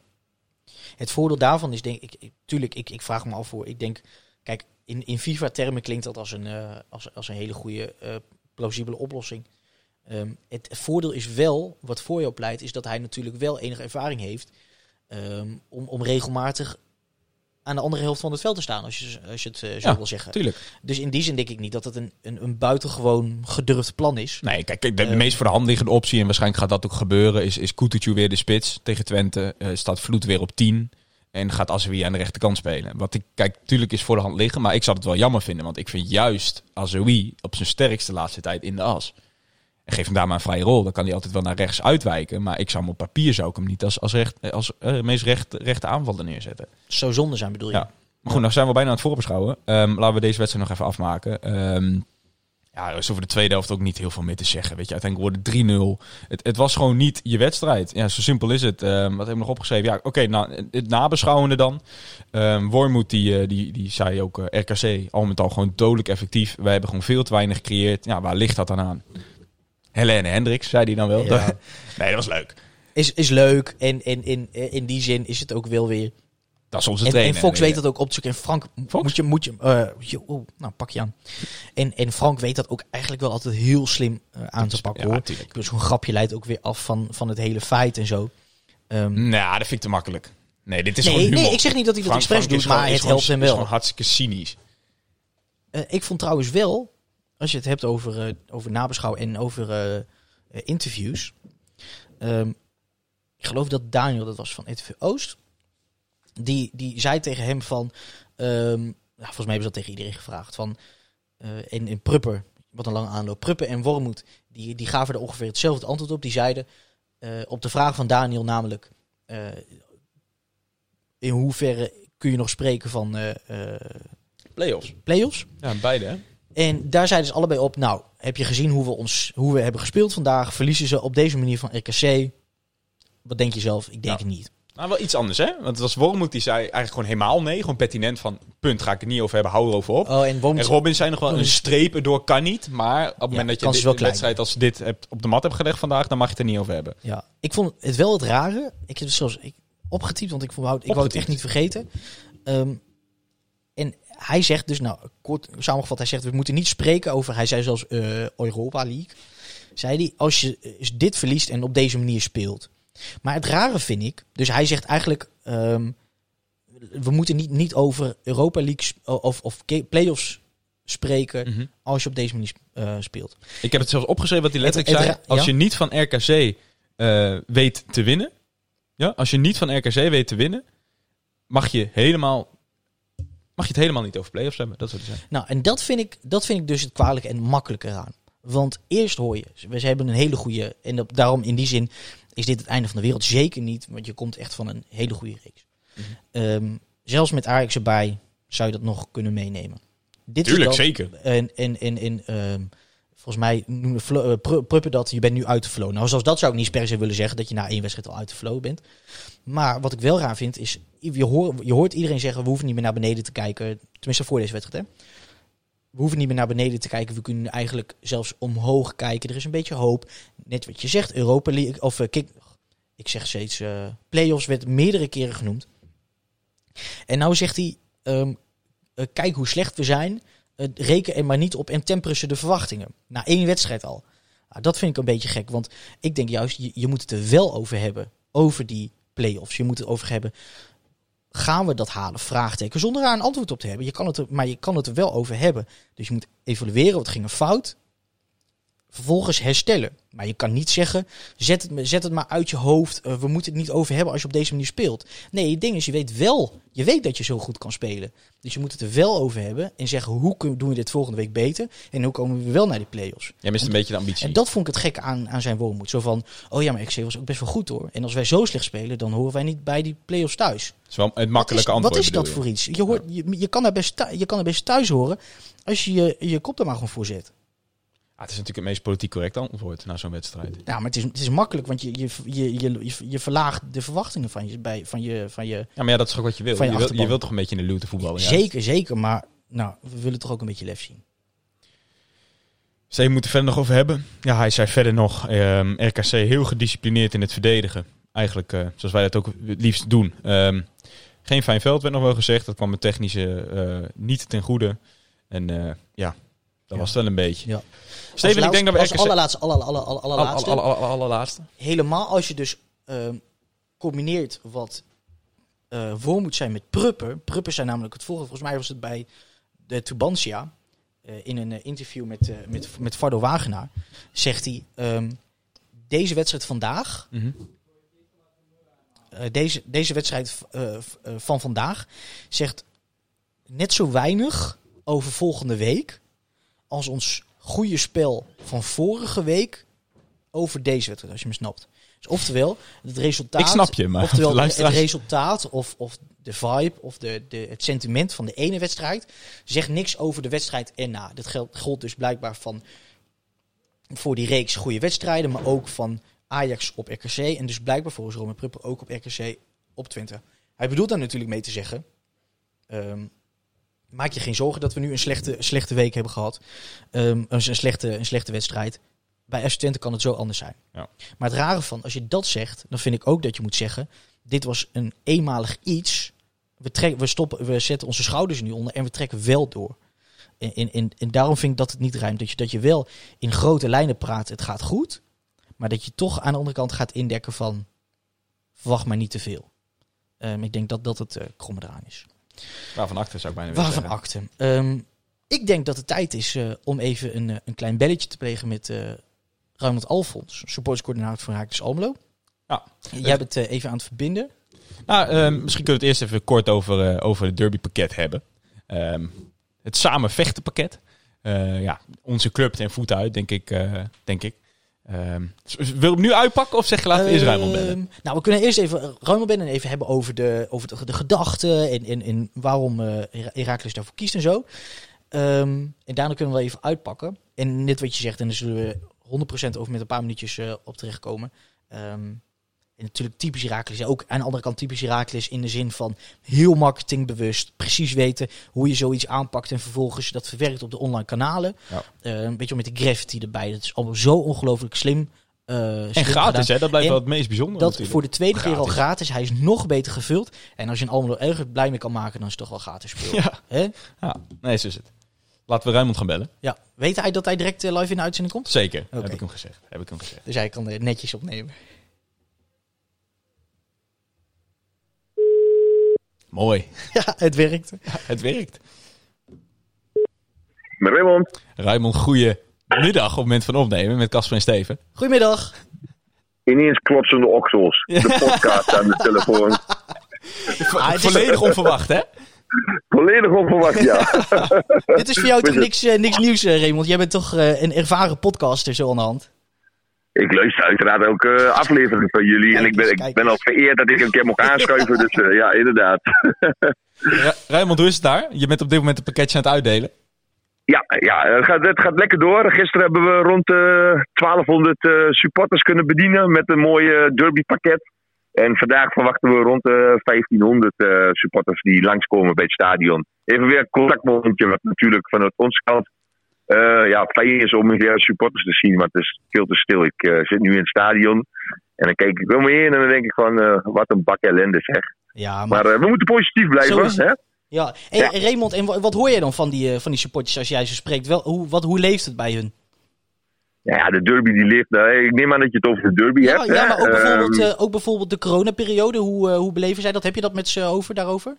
Het voordeel daarvan is, denk ik, ik tuurlijk, ik, ik vraag me af voor. Ik denk, kijk, in, in FIFA-termen klinkt dat als een, eh, als, als een hele goede, eh, plausibele oplossing. Ehm, het voordeel is wel, wat voor jou pleit, is dat hij natuurlijk wel enige ervaring heeft ehm, om, om regelmatig aan de andere helft van het veld te staan, als je, als je het eh, zo Ja, wil zeggen. Tuurlijk. Dus in die zin denk ik niet dat het een, een, een buitengewoon gedurfd plan is. Nee, kijk, de, de Eh, meest voor de hand liggende optie, en waarschijnlijk gaat dat ook gebeuren, is, is Kutucu weer de spits tegen Twente. eh, staat Vloed weer op 10. En gaat Azoui aan de rechterkant spelen. Wat ik, kijk, tuurlijk is voor de hand liggen, maar ik zou het wel jammer vinden. Want ik vind juist Azoui op zijn sterkste laatste tijd in de as. En geef hem daar maar een vrije rol. Dan kan hij altijd wel naar rechts uitwijken. Maar ik zou hem op papier zou ik hem niet als, als, recht, als eh, meest recht, rechte aanvaller neerzetten. Zo zonde zijn bedoel je? Ja. Maar goed, nou zijn we bijna aan het voorbeschouwen. Ehm, laten we deze wedstrijd nog even afmaken. Ehm, ja, er is over de tweede helft ook niet heel veel meer te zeggen. Weet je, uiteindelijk wordt het 3-0. Het, het was gewoon niet je wedstrijd. Ja, zo simpel is het. Ehm, wat hebben we nog opgeschreven? Ja, oké, nou, het nabeschouwende dan. Ehm Wormoed, die, eh, die, die zei ook, eh, RKC, al met al gewoon dodelijk effectief. Wij hebben gewoon veel te weinig gecreëerd. Ja, waar ligt dat dan aan? Helene Hendricks, zei die dan wel. Ja. nee, dat was leuk. Is, is leuk en, en in, in die zin is het ook wel weer Dat is onze En, trainer. en Fox weet dat ook op te zoeken. En Frank, Fox? moet je, moet je, eh, oh, nou pak je aan. En, en Frank weet dat ook eigenlijk wel altijd heel slim eh, aan te pakken Ja, hoor. tuurlijk. Dus zo'n grapje leidt ook weer af van, van het hele feit en zo. Ehm, Nou, dat vind ik te makkelijk. Nee, dit is nee, gewoon humor. nee, ik zeg niet dat hij dat Frank- expres Frank is doet, maar gewoon- is het helpt hem is wel. gewoon hartstikke cynisch. Eh, ik vond trouwens wel, als je het hebt over, eh, over nabeschouw en over eh, eh, interviews. ehm, ik geloof dat Daniel, dat was van ETV Oost. Die, die zei tegen hem van... ehm, nou, volgens mij hebben ze dat tegen iedereen gevraagd. Van, eh en in Prupper, wat een lange aanloop. Prupper en Wormoed, die, die gaven er ongeveer hetzelfde antwoord op. Die zeiden eh, op de vraag van Daniel namelijk... eh, in hoeverre kun je nog spreken van eh eh Playoffs. play-offs? Ja, beide hè? En daar zeiden ze allebei op, nou, heb je gezien hoe we, ons, hoe we hebben gespeeld vandaag? Verliezen ze op deze manier van RKC? Wat denk je zelf? Ik denk Nou. het niet. Nou, wel iets anders, hè? Want het was Wormoed die zei eigenlijk gewoon helemaal nee. Gewoon pertinent van, punt, ga ik het niet over hebben, hou erover op. Oh, en En Robin zei nog wel, Oh, een streep erdoor kan niet. Maar op het moment dat je dit, een wedstrijd als dit hebt, op de mat hebt gelegd vandaag, dan mag je het er niet over hebben. Ja, ik vond het wel het rare. Ik heb het zelfs ik, opgetypt, want ik wou, ik wou het echt niet vergeten. En hij zegt dus, nou, kort samengevat, hij zegt, we moeten niet spreken over, hij zei zelfs eh, Europa League. Zei hij, als je eh, dit verliest en op deze manier speelt. Maar het rare vind ik, dus hij zegt eigenlijk, ehm, we moeten niet, niet over Europa League of, of play-offs spreken Mhm. als je op deze manier eh, speelt. Ik heb het zelfs opgeschreven wat hij letterlijk Het- het zei. Als ja? je niet van RKC eh, weet te winnen. Ja, als je niet van RKC weet te winnen, mag je helemaal. Mag je het helemaal niet over play-offs hebben. Dat zou hij zeggen. Nou, en dat vind, ik, dat vind ik dus het kwalijke en makkelijke aan. Want eerst hoor je, we ze hebben een hele goede, en dat, daarom in die zin is dit het einde van de wereld. Zeker niet, want je komt echt van een hele goede reeks. Mhm. Ehm, zelfs met Ajax erbij zou je dat nog kunnen meenemen. Dit Tuurlijk, is zeker. En, en, en, en ehm, volgens mij Flo- eh, Pru- Pruppen dat, je bent nu uit de flow. Nou, zoals dat zou ik niet per se willen zeggen, dat je na één wedstrijd al uit de flow bent. Maar wat ik wel raar vind, is, je, hoort je hoort iedereen zeggen, we hoeven niet meer naar beneden te kijken. Tenminste, voor deze wedstrijd, hè. We hoeven niet meer naar beneden te kijken. We kunnen eigenlijk zelfs omhoog kijken. Er is een beetje hoop. Net wat je zegt, Europa League, of eh, kick, ik zeg steeds, eh playoffs werd meerdere keren genoemd. En nou zegt hij, ehm, eh, kijk hoe slecht we zijn. Eh, reken er maar niet op en temperen ze de verwachtingen. Na één wedstrijd al. Nou, dat vind ik een beetje gek, want ik denk juist, je, je moet het er wel over hebben. Over die play-offs. Je moet het over hebben. Gaan we dat halen? Vraagteken. Zonder daar een antwoord op te hebben. Je kan het er, maar je kan het er wel over hebben. Dus je moet evalueren wat ging er fout. Vervolgens herstellen. Maar je kan niet zeggen, zet het, zet het maar uit je hoofd. eh, we moeten het niet over hebben als je op deze manier speelt. Nee, het ding is, je weet wel, je weet dat je zo goed kan spelen. Dus je moet het er wel over hebben en zeggen, hoe kun- doen we dit volgende week beter? En hoe komen we wel naar die play-offs? Jij mist een beetje de ambitie. En dat vond ik het gekke aan, aan zijn woonmoed. Zo van, oh ja, maar XC was ook best wel goed hoor. En als wij zo slecht spelen, dan horen wij niet bij die play-offs thuis. Dat is wel het makkelijke wat is, antwoord. Wat is dat voor iets? Je, hoort, je, je, kan er best je kan er best thuis horen als je je, je kop er maar gewoon voor zet. Ah, het is natuurlijk het meest politiek correcte antwoord na zo'n wedstrijd. Ja, maar het is, het is makkelijk, want je, je, je, je, je, verlaagt de verwachtingen van je, bij, van je, van je Ja, maar ja, dat is toch wat je wil. Je, je wil, je wilt toch een beetje in de luwte voetballen. juist? Zeker, zeker. Maar nou, we willen toch ook een beetje lef zien. Zee moeten verder nog over hebben. Ja, hij zei verder nog, ehm, RKC heel gedisciplineerd in het verdedigen. Eigenlijk eh, zoals wij dat ook het liefst doen. Ehm, geen fijn veld werd nog wel gezegd. Dat kwam het technische eh, niet ten goede. En eh, ja, dat was het wel een beetje. Ja. Steven, ik denk dat we als RKC... allerlaatste, aller, aller, aller, Alle- allerlaatste, alle- alle- alle- allerlaatste. helemaal als je dus ehm, combineert wat eh voor moet zijn met Prupper. Prupper zijn namelijk het volgende. Volgens mij was het bij de Tubantia. eh, in een eh, interview met, met, met Vardo Wagenaar. Zegt hij, ehm, deze wedstrijd vandaag Mhm. deze, deze wedstrijd van vandaag zegt net zo weinig over volgende week als ons goede spel van vorige week over deze wedstrijd, als je me snapt. Dus oftewel, het resultaat. Ik snap je, maar Oftewel, het resultaat of, of de vibe of de, de, het sentiment van de ene wedstrijd zegt niks over de wedstrijd erna. Dat geldt, gold dus blijkbaar van voor die reeks goede wedstrijden, maar ook van Ajax op RKC. En dus blijkbaar volgens Roman Prupper ook op RKC op Twente. Hij bedoelt daar natuurlijk mee te zeggen. ehm, maak je geen zorgen dat we nu een slechte, slechte week hebben gehad. Ehm, een, slechte, een slechte wedstrijd. Bij Twente kan het zo anders zijn. Ja. Maar het rare van, als je dat zegt, dan vind ik ook dat je moet zeggen... dit was een eenmalig iets. We, trek, we, stoppen, we zetten onze schouders er nu onder en we trekken wel door. En, en, en, daarom vind ik dat het niet ruimt. Dat je, dat je wel in grote lijnen praat, het gaat goed. Maar dat je toch aan de andere kant gaat indekken van... verwacht maar niet te veel. Ehm, ik denk dat dat het eh kromme eraan is. Waarvan acte zou ik bijna willen Waarvan akte. Ehm, ik denk dat het tijd is eh, om even een, eh, een klein belletje te plegen met eh Ronald Alfons, supporterscoördinator van Haakjes Almelo. Ja. Jij bent eh, even aan het verbinden. Nou, ehm, misschien kunnen we het eerst even kort over, over het derbypakket hebben. Ehm, het samen vechten pakket. Eh, ja, onze club ten voet uit, denk ik. denk ik. Ehm, wil je hem nu uitpakken of zeg je laten we eerst Ruimel bellen? Ehm, Nou, we kunnen eerst even Ruimel bellen en even hebben over de, over de, de gedachten en, en, en waarom eh Herakles daarvoor kiest en zo. Ehm, en daarna kunnen we even uitpakken. En net wat je zegt, en daar zullen we 100% over met een paar minuutjes eh, op terechtkomen. En natuurlijk typisch Herakles. Ook aan de andere kant typisch Herakles in de zin van heel marketingbewust. Precies weten hoe je zoiets aanpakt en vervolgens dat verwerkt op de online kanalen. Ja. Eh, een beetje met de graffiti erbij. Dat is allemaal zo ongelooflijk slim. eh, En gratis, gedaan. hè? Dat blijft En wel het meest bijzondere Dat natuurlijk. voor de tweede keer al Gratis. Hij is nog beter gevuld. En als je een Almelo ergens blij mee kan maken, dan is het toch wel gratis speel. *laughs* Ja. Hè? Ja, nee, zo is het. Laten we Ruimond gaan bellen. Ja. Weet hij dat hij direct eh, live in de uitzending komt? Zeker, heb ik hem gezegd. Heb ik hem gezegd. Dus hij kan er netjes opnemen. Mooi. Ja, het werkt. Het werkt. Met Raymond. Ruimond, goeie middag op het moment van opnemen met Casper en Steven. Goedemiddag. Ineens klotsende oksels. De podcast aan de telefoon. Ah, het is- Volledig onverwacht, hè? Volledig onverwacht, ja. *laughs* Dit is voor jou toch niks, eh, niks nieuws, eh, Raymond? Jij bent toch eh, een ervaren podcaster zo aan de hand? Ik luister uiteraard elke eh, aflevering van jullie. En ik ben, ik ben al vereerd dat ik een keer mocht *laughs* aanschuiven. Dus eh, ja, inderdaad. Ra Ruimond, hoe is het daar? Je bent op dit moment een pakketje aan het uitdelen. Ja, ja het, gaat, het gaat lekker door. Gisteren hebben we rond de 1200 eh, supporters kunnen bedienen met een mooi eh, derbypakket. En vandaag verwachten we rond de 1500 eh, supporters die langskomen bij het stadion. Even weer een contactmomentje, wat natuurlijk vanuit onze kant eh, ja, fijn is om weer supporters te zien. Want het is veel te stil. Ik eh, zit nu in het stadion en dan kijk ik om me heen en dan denk ik van eh, wat een bak ellende zeg. Ja, maar... Maar we moeten positief blijven. Hè? ja. Hey, Ja. Raymond, en wa- wat hoor je dan van die, van die supporters als jij ze spreekt? Wel, hoe, wat, hoe leeft het bij hun? Ja, de derby die ligt. nou, ik neem aan dat je het over de derby Ja, hebt. ja hè? maar ook bijvoorbeeld, ook bijvoorbeeld de coronaperiode. Hoe, hoe beleven zij dat? Heb je dat met ze over, daarover?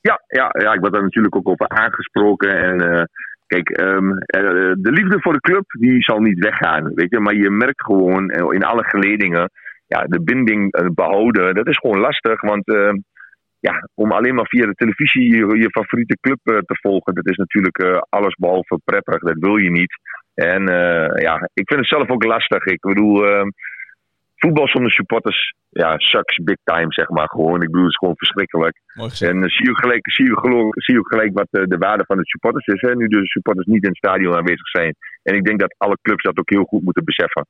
Ja, ja, ja, ik word daar natuurlijk ook over aangesproken. En kijk, ehm, eh, de liefde voor de club die zal niet weggaan. Weet je? Maar je merkt gewoon eh, in alle geledingen, ja, de binding eh, behouden, dat is gewoon lastig. Want ehm, ja, om alleen maar via de televisie je, favoriete club te volgen, dat is natuurlijk eh, alles behalve prettig. Dat wil je niet. En ja, ik vind het zelf ook lastig. Ik bedoel, ehm, voetbal zonder supporters, ja, sucks big time, zeg maar. Gewoon, ik bedoel, het is gewoon verschrikkelijk. En eh, zie je gelijk, zie je gelo- zie je gelijk wat eh, de waarde van de supporters is. Hè? Nu de supporters niet in het stadion aanwezig zijn. En ik denk dat alle clubs dat ook heel goed moeten beseffen.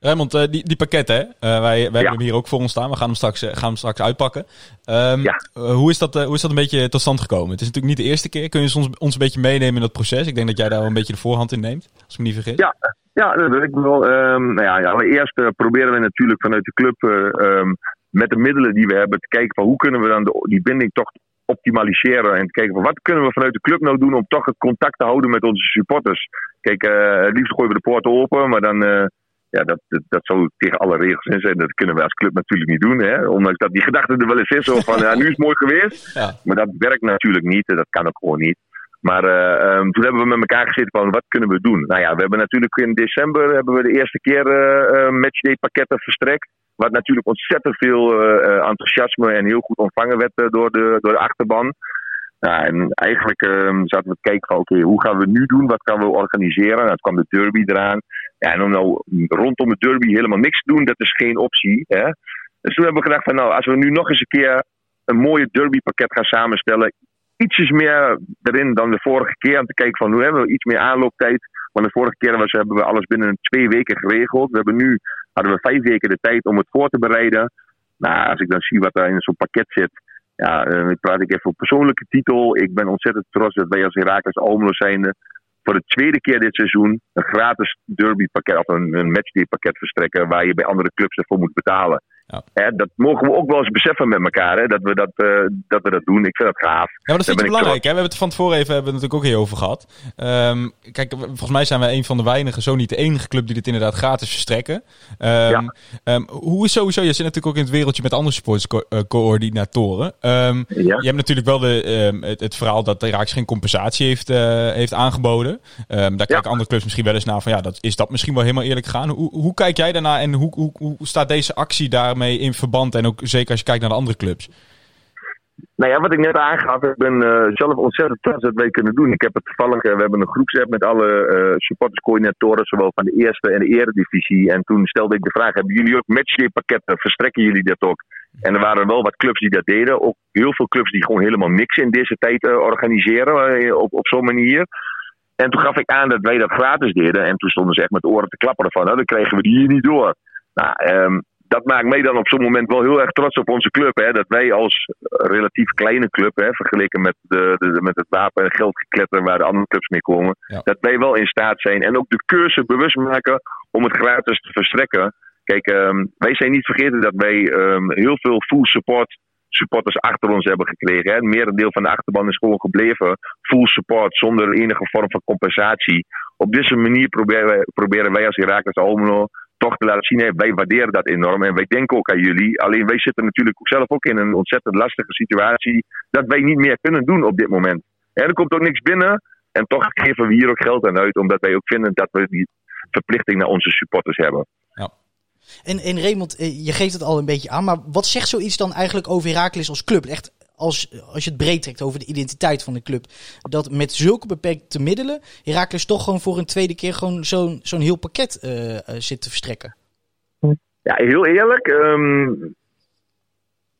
Raymond, eh, die, die pakketten, hè? Eh, wij wij hebben Ja. hem hier ook voor ons staan. We gaan hem straks, eh, gaan hem straks uitpakken. Ehm, Ja. eh, hoe, is dat, hoe is dat een beetje tot stand gekomen? Het is natuurlijk niet de eerste keer. Kun je ons, ons een beetje meenemen in dat proces? Ik denk dat jij daar wel een beetje de voorhand in neemt, als ik me niet vergis. Ja, ja dat wil ik wel. Ehm, nou ja, allereerst eh, proberen we natuurlijk vanuit de club eh, ehm, met de middelen die we hebben te kijken van hoe kunnen we dan de, die binding toch optimaliseren. En te kijken van wat kunnen we vanuit de club nou doen om toch het contact te houden met onze supporters. Kijk, het liefst gooien we de poorten open, maar dan... ja, dat, dat, dat zou tegen alle regels in zijn. Dat kunnen we als club natuurlijk niet doen. Hè? Ondanks dat die gedachte er wel eens is. Zo van, ja, nu is het mooi geweest. *laughs* Ja. Maar dat werkt natuurlijk niet. Dat kan ook gewoon niet. Maar eh, ehm, toen hebben we met elkaar gezeten van wat kunnen we doen. Nou ja, we hebben natuurlijk in december hebben we de eerste keer eh, matchday pakketten verstrekt. Wat natuurlijk ontzettend veel enthousiasme en heel goed ontvangen werd door, de, door de achterban. Nou, en eigenlijk ehm, zaten we te kijken van oké, hoe gaan we nu doen? Wat gaan we organiseren? Nou, toen kwam de derby eraan. Ja, en om nou rondom de derby helemaal niks te doen, dat is geen optie. Hè? Dus toen hebben we gedacht van nou, als we nu nog eens een keer een mooie derbypakket gaan samenstellen. Ietsjes meer erin dan de vorige keer. Om te kijken van hoe hebben we iets meer aanlooptijd. Want de vorige keer was, hebben we alles binnen twee weken geregeld. We hebben nu hadden we vijf weken de tijd om het voor te bereiden. Nou, als ik dan zie wat er in zo'n pakket zit. Ja, eh, dan praat ik even op persoonlijke titel. Ik ben ontzettend trots dat wij als Herakles Almelo zijn voor de tweede keer dit seizoen een gratis derbypakket of een, een matchdaypakket verstrekken waar je bij andere clubs ervoor moet betalen. Ja. Hè, dat mogen we ook wel eens beseffen met elkaar, hè, dat, we dat, eh, dat we dat doen. Ik vind dat gaaf. Ja, maar dat Daar ik ben belangrijk. Hè? We hebben het van tevoren even hebben we het natuurlijk ook hier over gehad. Ehm, kijk, volgens mij zijn wij een van de weinige, zo niet de enige club die dit inderdaad gratis verstrekken. Ehm, Ja. ehm, hoe is sowieso, je zit natuurlijk ook in het wereldje met andere sportscoördinatoren. Ja. Je hebt natuurlijk wel de, het, het verhaal dat de Iraaks geen compensatie heeft, eh, heeft aangeboden. Daar kijken andere clubs misschien wel eens naar van ja, dat, is dat misschien wel helemaal eerlijk gegaan. Hoe, hoe kijk jij daarnaar en hoe, hoe, hoe staat deze actie daarmee in verband? En ook zeker als je kijkt naar de andere clubs. Nou ja, wat ik net aangaf, ik ben eh, zelf ontzettend trots dat wij kunnen doen. Ik heb het toevallig, eh, we hebben een groepsapp met alle eh supporterscoördinatoren, zowel van de eerste en de eredivisie. En toen stelde ik de vraag, hebben jullie ook matchdaypakketten? Verstrekken jullie dat ook? En er waren wel wat clubs die dat deden. Ook heel veel clubs die gewoon helemaal niks in deze tijd organiseren op, op zo'n manier. En toen gaf ik aan dat wij dat gratis deden. En toen stonden ze echt met oren te klapperen van, nou, dan kregen we die hier niet door. Nou, ehm, dat maakt mij dan op zo'n moment wel heel erg trots op onze club. Hè? Dat wij als relatief kleine club, hè, vergeleken met, de, de, met het wapen- en geldgekletter waar de andere clubs mee komen, Ja. dat wij wel in staat zijn en ook de cursus bewust maken om het gratis te verstrekken. Kijk, ehm, wij zijn niet vergeten dat wij ehm, heel veel full support supporters achter ons hebben gekregen. Hè. Het merendeel van de achterban is gewoon gebleven. Full support, zonder enige vorm van compensatie. Op deze manier proberen wij, proberen wij als Herakles Almelo toch te laten zien, wij waarderen dat enorm en wij denken ook aan jullie. Alleen wij zitten natuurlijk zelf ook in een ontzettend lastige situatie dat wij niet meer kunnen doen op dit moment. En er komt ook niks binnen en toch geven we hier ook geld aan uit, omdat wij ook vinden dat we die verplichting naar onze supporters hebben. En, en Raymond, eh, je geeft het al een beetje aan, maar wat zegt zoiets dan eigenlijk over Heracles als club? Echt als, als je het breed trekt over de identiteit van de club. Dat met zulke beperkte middelen Heracles toch gewoon voor een tweede keer gewoon zo'n zo'n heel pakket eh, eh, zit te verstrekken. Ja, heel eerlijk. ehm,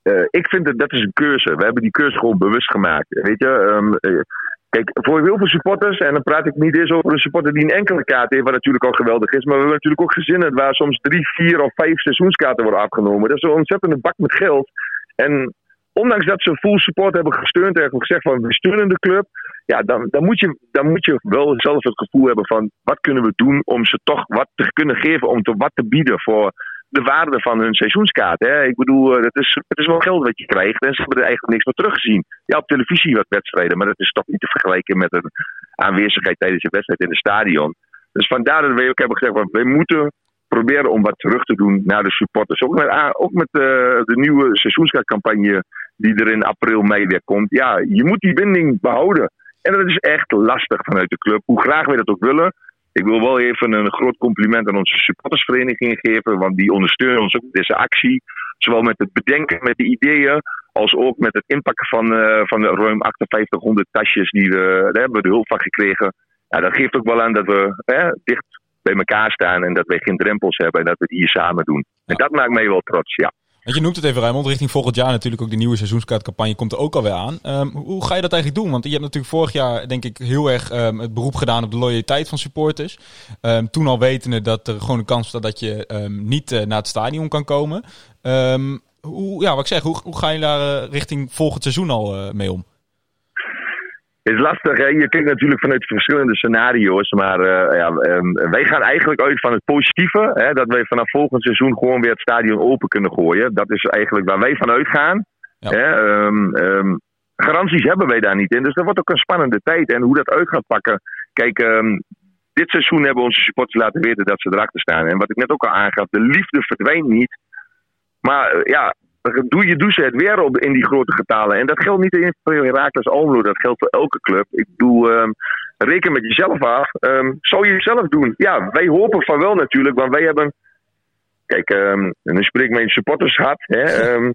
eh, ik vind dat dat is een keuze. We hebben die keuze gewoon bewust gemaakt. Weet je, ehm, eh, kijk, voor heel veel supporters, en dan praat ik niet eens over een supporter die een enkele kaart heeft, wat natuurlijk al geweldig is, maar we hebben natuurlijk ook gezinnen waar soms drie, vier of vijf seizoenskaarten worden afgenomen. Dat is een ontzettende bak met geld. En ondanks dat ze full support hebben gesteund en hebben gezegd van we steunen de club, ja, dan, dan, moet je, dan moet je wel zelf het gevoel hebben van wat kunnen we doen om ze toch wat te kunnen geven, om te wat te bieden voor de waarde van hun seizoenskaart. Hè? Ik bedoel, eh, het is, het is wel geld wat je krijgt en ze hebben er eigenlijk niks meer teruggezien. Ja, op televisie wat wedstrijden, maar dat is toch niet te vergelijken met een aanwezigheid tijdens een wedstrijd in het stadion. Dus vandaar dat wij ook hebben gezegd, van, wij moeten proberen om wat terug te doen naar de supporters. Ook met, ah, ook met eh, de nieuwe seizoenskaartcampagne die er in april, mei weer komt. Ja, je moet die binding behouden. En dat is echt lastig vanuit de club, hoe graag wij dat ook willen. Ik wil wel even een groot compliment aan onze supportersvereniging geven, want die ondersteunen ons ook met deze actie. Zowel met het bedenken met de ideeën, als ook met het inpakken van, eh, van de ruim 5800 tasjes die we, daar hebben we de hulp van gekregen. Ja, dat geeft ook wel aan dat we hè, dicht bij elkaar staan en dat wij geen drempels hebben en dat we het hier samen doen. En dat maakt mij wel trots, ja. Want je noemt het even, Rijmond, richting volgend jaar natuurlijk ook de nieuwe seizoenskaartcampagne komt er ook alweer aan. Ehm, hoe ga je dat eigenlijk doen? Want je hebt natuurlijk vorig jaar, denk ik, heel erg ehm, het beroep gedaan op de loyaliteit van supporters. Ehm, toen al wetende dat er gewoon een kans staat dat je niet eh, naar het stadion kan komen. Hoe, ja, wat ik zeg, hoe, hoe ga je daar eh, richting volgend seizoen al eh, mee om? Het is lastig, hè? je kijkt natuurlijk vanuit verschillende scenario's. Maar eh, ja, ehm, wij gaan eigenlijk uit van het positieve. Hè? Dat wij vanaf volgend seizoen gewoon weer het stadion open kunnen gooien. Dat is eigenlijk waar wij van uitgaan. Ja. Hè? Ehm, ehm, garanties hebben wij daar niet in. Dus dat wordt ook een spannende tijd. En hoe dat uit gaat pakken. Kijk, dit seizoen hebben onze supporters laten weten dat ze erachter staan. En wat ik net ook al aangaf, de liefde verdwijnt niet. Maar eh, ja, doe je doe ze het weer op in die grote getalen. En dat geldt niet alleen voor Herakles Almelo, dat geldt voor elke club. Ik bedoel, ehm, reken met jezelf af. Ehm, zou je het zelf doen? Ja, wij hopen van wel natuurlijk, want wij hebben... Kijk, ehm, en nu spreek ik mijn. Hè, *laughs*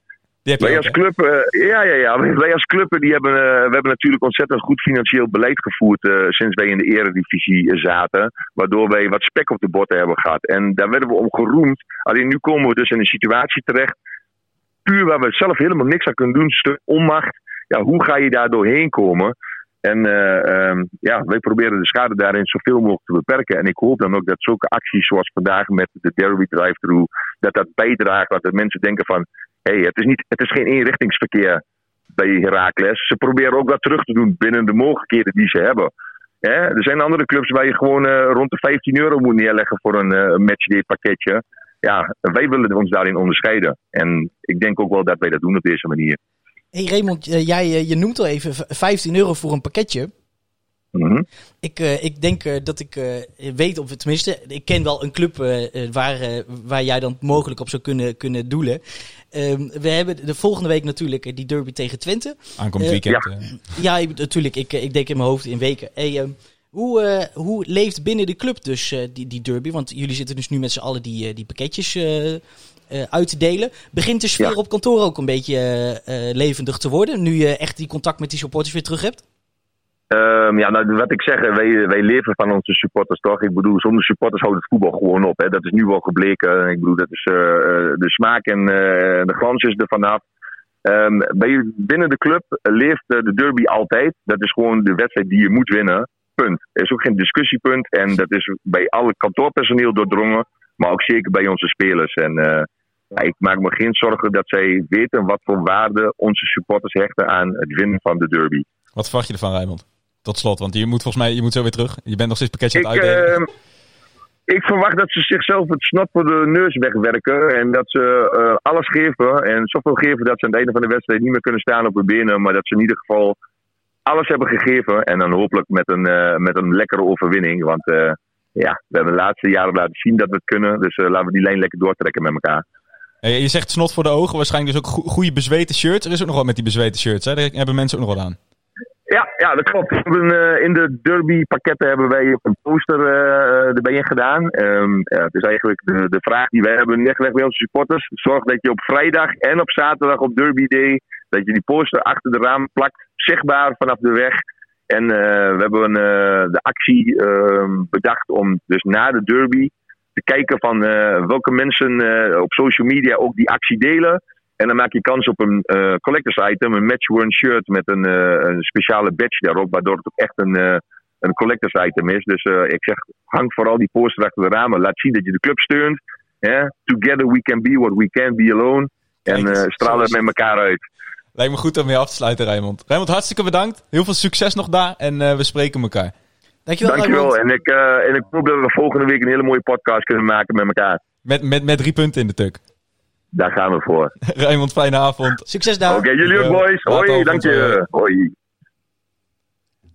heb je wij als club, eh, ja, ja, ja. Wij- als club, die hebben, eh, we hebben natuurlijk ontzettend goed financieel beleid gevoerd eh, sinds wij in de eredivisie zaten. Waardoor wij wat spek op de botten hebben gehad. En daar werden we om geroemd. Alleen nu komen we dus in een situatie terecht, puur waar we zelf helemaal niks aan kunnen doen, stuk onmacht. Ja, hoe ga je daar doorheen komen? En eh, ehm, ja, wij proberen de schade daarin zoveel mogelijk te beperken. En ik hoop dan ook dat zulke acties zoals vandaag met de Derby Drive-Thru, dat dat bijdraagt. Dat de mensen denken van, hé, hey, het, is niet, het is geen eenrichtingsverkeer bij Heracles. Ze proberen ook wat terug te doen binnen de mogelijkheden die ze hebben. Er zijn andere clubs waar je gewoon eh, rond de 15 euro moet neerleggen voor een eh matchday pakketje. Ja, wij willen ons daarin onderscheiden. En ik denk ook wel dat wij dat doen op deze manier. Hey Raymond, eh, jij eh, je noemt al even v- 15 euro voor een pakketje. Mhm. Ik, eh, ik denk eh, dat ik eh, weet, of tenminste, ik ken wel een club waar, waar jij dan mogelijk op zou kunnen, kunnen doelen. Ehm, we hebben de volgende week natuurlijk die derby tegen Twente. Aankomend weekend. ja. Ja, ik- natuurlijk, ik, ik denk in mijn hoofd in weken. Hey, ehm, hoe, eh, hoe leeft binnen de club dus eh, die, die derby? Want jullie zitten dus nu met z'n allen die, eh, die pakketjes uit te delen. Begint de sfeer Ja. op kantoor ook een beetje levendig te worden? Nu je echt die contact met die supporters weer terug hebt? Ehm, ja, nou, wat ik zeg, wij, wij leven van onze supporters toch. Ik bedoel, zonder supporters houdt het voetbal gewoon op. Hè. Dat is nu wel gebleken. Ik bedoel, dat is, de smaak en de glans is er vanaf. Ehm, bij, binnen de club leeft de derby altijd. Dat is gewoon de wedstrijd die je moet winnen. Punt. Er is ook geen discussiepunt. En dat is bij alle kantoorpersoneel doordrongen. Maar ook zeker bij onze spelers. En eh, ja, ik maak me geen zorgen dat zij weten wat voor waarde onze supporters hechten aan het winnen van de derby. Wat verwacht je ervan, Rijmond? Tot slot, want je moet volgens mij je moet zo weer terug. Je bent nog steeds pakketje aan Ik, het uitdelen. ehm, ik verwacht dat ze zichzelf het snot voor de neus wegwerken. En dat ze eh, alles geven. En zoveel geven dat ze aan het einde van de wedstrijd niet meer kunnen staan op hun benen. Maar dat ze in ieder geval alles hebben gegeven. En dan hopelijk met een, eh, met een lekkere overwinning. Want eh, ja, we hebben de laatste jaren laten zien dat we het kunnen. Dus eh, laten we die lijn lekker doortrekken met elkaar. Je zegt snot voor de ogen. Waarschijnlijk dus ook go- goede bezweten shirts. Er is ook nog wat met die bezweten shirts. Hè? Daar hebben mensen ook nog wat aan. Ja, ja, dat klopt. We hebben, in de derby pakketten hebben wij een poster erbij in gedaan. Ehm, ja, het is eigenlijk de, de vraag die wij hebben neergelegd bij onze supporters. Zorg dat je op vrijdag en op zaterdag op derby day, dat je die poster achter de raam plakt, zichtbaar vanaf de weg. En eh, we hebben eh, de actie ehm, bedacht om dus na de derby te kijken van eh, welke mensen op social media ook die actie delen. En dan maak je kans op een collectors item, een match-worn shirt met een, een speciale badge daarop, waardoor het ook echt een, een collectors item is. Dus ik zeg, hang vooral die poster achter de ramen. Laat zien dat je de club steunt. Together we can be what we can be alone. En straal het met elkaar uit. Lijkt me goed om mee af te sluiten, Rijmond. Rijmond, hartstikke bedankt. Heel veel succes nog daar. En eh, we spreken elkaar. Dankjewel, Dankjewel. Raymond. En ik, eh, en ik hoop dat we volgende week een hele mooie podcast kunnen maken met elkaar. Met, met, met drie punten in de tuk. Daar gaan we voor. *laughs* Rijmond, fijne avond. Succes daar. Oké, jullie ook boys. Later, Hoi, dank je. Hoi.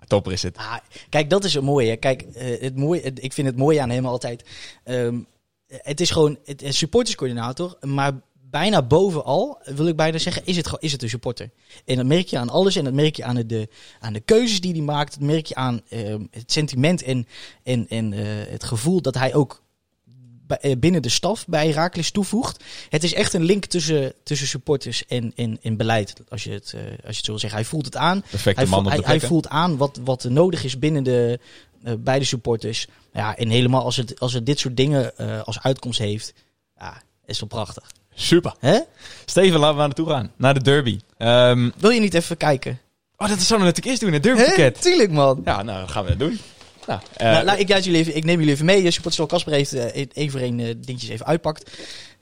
Topper is het. Ah, kijk, dat is het mooie. Kijk, eh, het mooie, het- ik vind het mooie aan hem altijd. ehm, het is gewoon het is supporterscoördinator, maar bijna bovenal, wil ik bijna zeggen, is het, is het een supporter. En dat merk je aan alles en dat merk je aan de, aan de keuzes die hij maakt. Dat merk je aan ehm, het sentiment en, en, en eh, het gevoel dat hij ook eh, binnen de staf bij Herakles toevoegt. Het is echt een link tussen, tussen supporters en, en, en beleid, als je, het, eh, als je het zo wil zeggen. Hij voelt het aan. Perfecte Hij, man voelt, hij, hij voelt aan wat, wat er nodig is binnen de, bij de supporters. Ja, en helemaal als het, als het dit soort dingen als uitkomst heeft, ja, is wel prachtig. Super. Hè? Steven, laten we naar naartoe gaan. Naar de derby. Ehm, Wil je niet even kijken? oh, dat zouden we natuurlijk eerst doen, het derbypakket. Tuurlijk, man. Ja, nou, gaan we dat doen. Nou, eh, nou, nou, ik, leid jullie even, ik neem jullie even mee. Casper heeft één voor één dingetjes even uitpakt.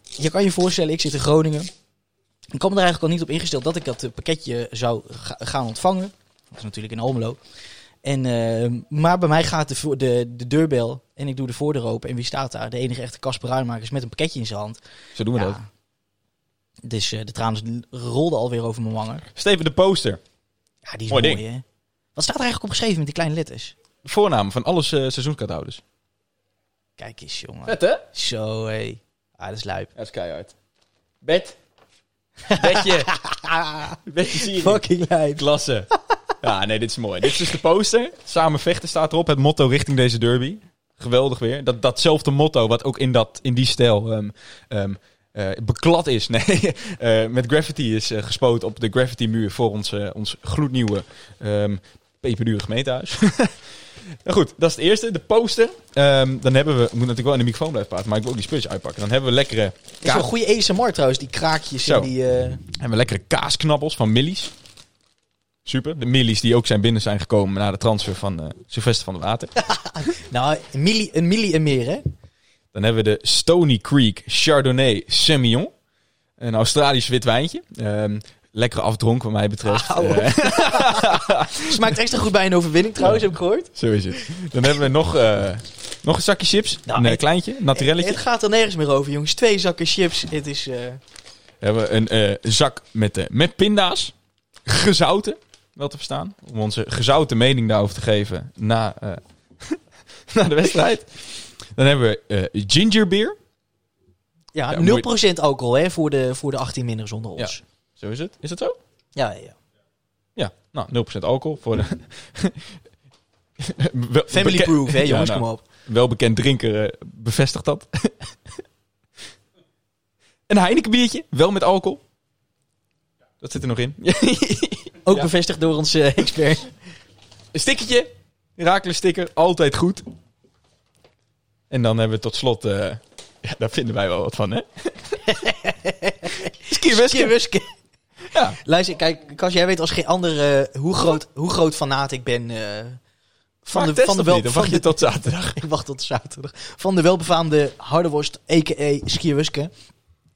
Je kan je voorstellen, ik zit in Groningen. Ik kwam er eigenlijk al niet op ingesteld dat ik dat eh, pakketje zou ga- gaan ontvangen. Dat is natuurlijk in Almelo. En, eh, maar bij mij gaat de, de, de deurbel en ik doe de voordeur open. En wie staat daar? De enige echte Casper Ruimakers met een pakketje in zijn hand. zo doen we dat. Dus eh, de tranen rolden alweer over mijn wangen. Steven, de poster. Ja, die is Mooi mooi, ding. hè? Wat staat er eigenlijk op geschreven met die kleine letters? De voornaam van alle uh, seizoenskaarthouders. Kijk eens, jongen. Vet, hè? Zo, hé. Ah, dat is lijp. Dat is keihard. Bed. *laughs* Bedje. *laughs* Bedje zie je. Fucking lijp. Klasse. Ja, nee, dit is mooi. Dit is dus de poster. Samen vechten staat erop. Het motto richting deze derby. Geweldig weer. Dat, datzelfde motto wat ook in, dat, in die stijl ehm, ehm, eh, beklad is. *laughs* Nee, eh, met graffiti is gespoten op de graffiti muur voor ons, ons gloednieuwe ehm peperdure gemeentehuis. *laughs* nou goed, dat is het eerste. De poster. Ehm, dan hebben we... Ik moet natuurlijk wel in de microfoon blijven praten, maar ik wil ook die spulletjes uitpakken. Dan hebben we lekkere, Het is wel een goede ASMR trouwens, die kraakjes Zo. en die... hebben we lekkere kaasknabbels van Millies. Super. De Millies die ook zijn binnen zijn gekomen na de transfer van Sylvester van der Water. *laughs* Nou, een milli, een milli en meer, hè? Dan hebben we de Stony Creek Chardonnay Semillon. Een Australisch wit wijntje. Ehm, lekkere afdronk wat mij betreft. Eh, *laughs* Smaakt extra goed bij een overwinning trouwens, heb ik gehoord. *laughs* zo is het. Dan hebben we nog, eh, nog een zakje chips. Nou, een het- kleintje, naturelletje. Het gaat er nergens meer over, jongens. Twee zakken chips. Het is... eh, We hebben een zak met, met pinda's. Gezouten, wel te verstaan. Om onze gezouten mening daarover te geven na, *laughs* na de wedstrijd. Dan hebben we eh ginger beer. ja, Ja, 0% alcohol, hè, voor de, voor de 18 minners onder ons. Zo is het. Is dat zo? Ja, ja. Ja, nou 0% alcohol voor de... *laughs* Family proof, hè, *laughs* jongens, nou, kom op. Welbekend drinker eh, bevestigt dat. *laughs* een Heineken biertje, wel met alcohol. Dat zit er nog in. Ook Ja. bevestigd door onze eh, expert. Een stickertje. Herakles sticker, altijd goed. En dan hebben we tot slot... eh, ja, daar vinden wij wel wat van, hè? *laughs* Skiweske. Ja. Luister, kijk, Kas, jij weet als geen ander eh, hoe, groot, hoe groot fanaat ik ben eh, van de, van de wel, van wacht je tot zaterdag. *laughs* ik wacht tot zaterdag. Van de welbefaamde hardeworst, a.k.a. Skierwuske.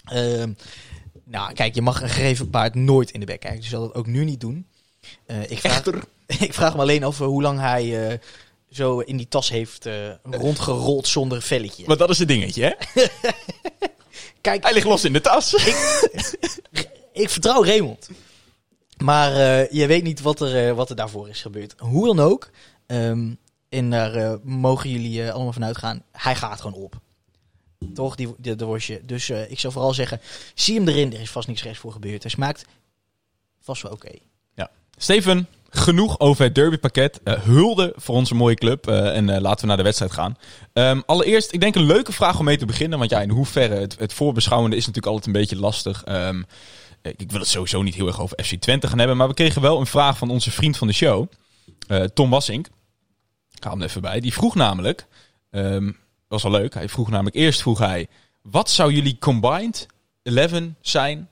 Ehm nou, kijk, je mag een gegeven paard nooit in de bek kijken. Dus je zal dat ook nu niet doen. Eh, ik, vraag, *laughs* ik vraag me alleen af hoe lang hij zo in die tas heeft eh, rondgerold zonder velletje. Want dat is het dingetje, hè? *laughs* Kijk, Hij ligt los in de tas. *laughs* ik vertrouw Raymond. Maar eh, je weet niet wat er, eh, wat er daarvoor is gebeurd. Hoe dan ook. ehm, en daar eh, mogen jullie allemaal van uitgaan. Hij gaat gewoon op. Toch, die, de, de worstje. Dus ik zou vooral zeggen, zie hem erin. Er is vast niks rechts voor gebeurd. Hij smaakt vast wel oké. Steven, genoeg over het derbypakket. Eh hulde voor onze mooie club. eh, en eh, laten we naar de wedstrijd gaan. Ehm, allereerst, ik denk een leuke vraag om mee te beginnen. Want ja, in hoeverre het, het voorbeschouwende is natuurlijk altijd een beetje lastig. Ehm, ik wil het sowieso niet heel erg over FC Twente gaan hebben. Maar we kregen wel een vraag van onze vriend van de show. Tom Wassink. Ik haal hem even bij. Die vroeg namelijk... ehm, was wel leuk. Hij vroeg namelijk... Eerst vroeg hij... Wat zou jullie combined 11 zijn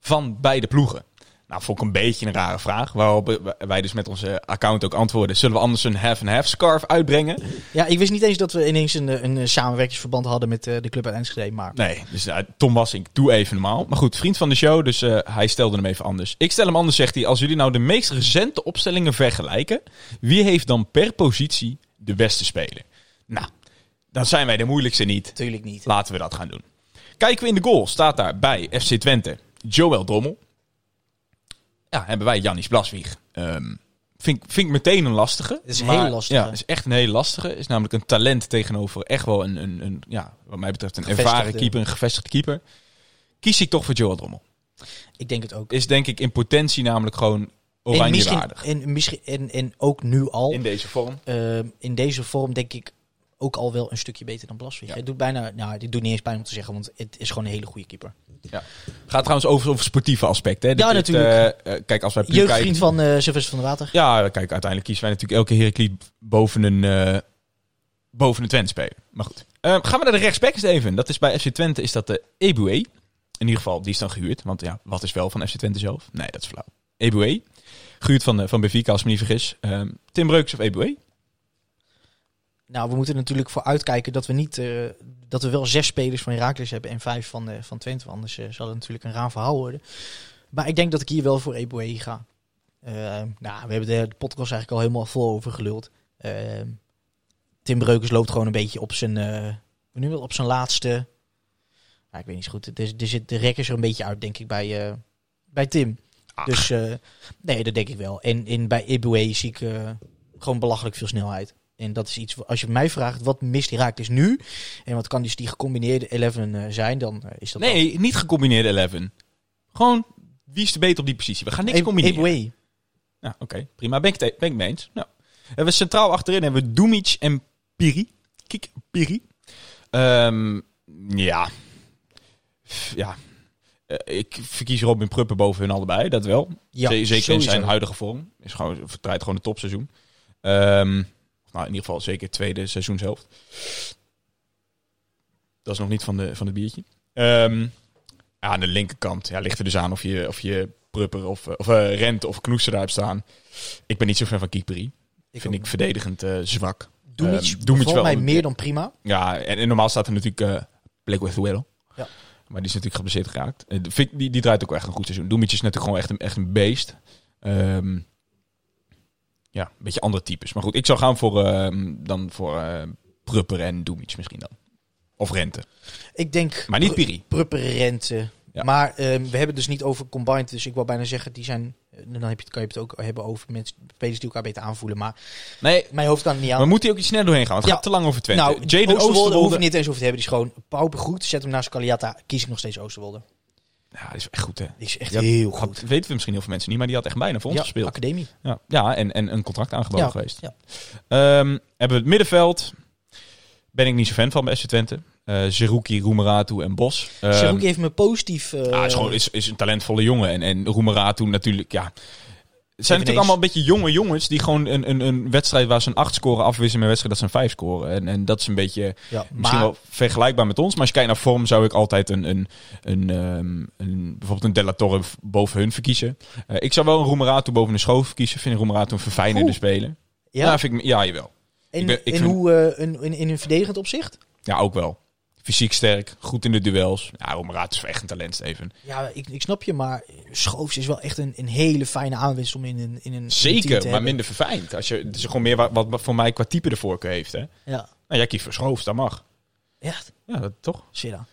van beide ploegen? Nou, vond ik een beetje een rare vraag. Waarop wij dus met onze account ook antwoorden. Zullen we anders een half-and-half scarf uitbrengen? Ja, ik wist niet eens dat we ineens een, eh, een, een samenwerkingsverband hadden met eh, de club uit Enschede. Maar Nee, dus uh, Tom Wassink, doe even normaal. Maar goed, vriend van de show, dus uh, hij stelde hem even anders. Ik stel hem anders, zegt hij. Als jullie nou de meest recente opstellingen vergelijken, wie heeft dan per positie de beste speler? Nou, dan zijn wij de moeilijkste niet. natuurlijk niet. Laten we dat gaan doen. Kijken we in de goal, staat daar bij FC Twente Joel Drommel. Ja, hebben wij Janis Blaswieg. Um, vind, vind ik meteen een lastige. Het is hele lastige. Ja, is echt een hele lastige. Is namelijk een talent tegenover echt wel een, een, een ja, wat mij betreft een ervaren keeper, een gevestigde keeper. Kies ik toch voor Joel Drommel. Ik denk het ook. Is denk ik in potentie namelijk gewoon oranje waardig. En, misschien, en, en ook nu al. In deze vorm. Uh, in deze vorm denk ik ook al wel een stukje beter dan Blaswieg. Ja. Het doet bijna, nou, dit doet niet eens pijn om te zeggen, want het is gewoon een hele goede keeper. Ja. Gaat trouwens over, over sportieve aspecten. Hè? Ja, dit, natuurlijk. Uh, uh, kijk, als wij Jeugdvriend kijken, van uh, Sylvester van der Water. Ja, kijk, uiteindelijk kiezen wij natuurlijk elke Heracliet boven een, uh, boven een Twente spelen. Maar goed. Uh, gaan we naar de rechtsback even. Dat is bij FC Twente is dat de Eboué. In ieder geval, die is dan gehuurd. Want ja, wat is wel van FC Twente zelf? Nee, dat is flauw. Eboué. Gehuurd van, van Benfica, als ik me niet vergis. Uh, Tim Breukers of Eboué? Nou, we moeten natuurlijk voor uitkijken dat we niet uh, dat we wel zes spelers van Herakles hebben en vijf van, uh, van Twente. Anders uh, zal het natuurlijk een raar verhaal worden. Maar ik denk dat ik hier wel voor Eboué ga. nou, we hebben de, de, podcast eigenlijk al helemaal vol over geluld. Tim Breukers loopt gewoon een beetje op zijn, noem je op zijn laatste. Ik weet niet zo goed. Er, er zit de rek is er een beetje uit, denk ik, bij, bij Tim. Ach. Dus nee, dat denk ik wel. En, en bij Eboué zie ik gewoon belachelijk veel snelheid. En dat is iets, als je mij vraagt, wat mist Herakles nu? En wat kan dus die gecombineerde 11 uh, zijn, dan uh, is dat Nee, niet gecombineerde 11. Gewoon, wie is de beter op die positie? We gaan niks e combineren. Eboué. Nou, oké, okay, prima. Ben ik, het ben ik mee eens. Nou, hebben we centraal achterin hebben we Dumic en Piri. Kijk, Piri. Um, ja. Ja. Uh, ik verkies Robin Pruppen boven hun allebei, dat wel. Ja, Zeker sowieso. in zijn huidige vorm. Is gewoon, vertrijdt gewoon het topseizoen. Um, nou, in ieder geval zeker tweede seizoenshelft. Dat is nog niet van, de, van het biertje. Um, ja, aan de linkerkant ja, ligt er dus aan of je, of je Prupper of, of uh, Rent of Knoester daar hebt staan. Ik ben niet zo fan van Kieperie. Ik vind ik verdedigend uh, zwak. Doe iets um, mij meer dan prima. Ja, en, en normaal staat er natuurlijk uh, Ja. Maar die is natuurlijk geblesseerd geraakt. Uh, die, die draait ook echt een goed seizoen. Doemits is natuurlijk gewoon echt een, echt een beest. Um, ja, een beetje andere types. Maar goed, ik zou gaan voor uh, dan voor uh, Prupper en Doemic misschien dan. Of Rente. Ik denk... Maar niet Piri. Prupper, Rente. Ja. Maar uh, we hebben het dus niet over combined. Dus ik wil bijna zeggen, die zijn... Dan heb je, kan je het ook hebben over mensen, spelers die elkaar beter aanvoelen. Maar nee, mijn hoofd kan het niet aan. Maar moet hij ook iets sneller doorheen gaan? Want het ja. gaat te lang over Twente. Nou, Jaden Oosterwolde hoef ik niet eens over te hebben. Die is gewoon Pauper goed. Zet hem naast Caliata. Kies ik nog steeds Oosterwolde. Ja, die is echt goed, hè? Die is echt heel goed. Had, weten we misschien heel veel mensen niet, maar die had echt bijna voor ons ja, gespeeld. academie. Ja, ja en, en een contract aangeboden ja, geweest. Ja. Um, hebben we het middenveld. Ben ik niet zo fan van bij FC Twente. Uh, Zerouki, Roemeratu en Bos. Um, Zerouki heeft me positief... Uh, ah, is, gewoon, is, is een talentvolle jongen. En, en Roemeratu natuurlijk, ja... Het zijn natuurlijk allemaal een beetje jonge jongens die gewoon een, een, een wedstrijd waar ze een 8 scoren afwisselen met een wedstrijd dat ze een 5 scoren. En, en dat is een beetje ja, misschien maar, wel vergelijkbaar met ons. Maar als je kijkt naar vorm zou ik altijd een, een, een, um, een bijvoorbeeld een Della Torre boven hun verkiezen. Uh, ik zou wel een Roemerato boven een Schoof verkiezen. Vind ik Roemerato een verfijnende speler. Ja? ja, vind ik, ja, jawel. En, Ik ben- ik en vind- hoe eh, in, in, in een verdedigend opzicht? Ja, ook wel. Fysiek sterk, goed in de duels. Ja, Romeraat is echt een talent, Steven. Ja, ik, ik snap je, maar Schoofs is wel echt een, een hele fijne aanwinst om in een, in een Zeker, maar hebben. minder verfijnd. Als je, het is gewoon meer wat, wat voor mij qua type de voorkeur heeft. Hè? Nou, Ja, jij kiest voor Schroofs, dat mag. echt. Ja, dat toch?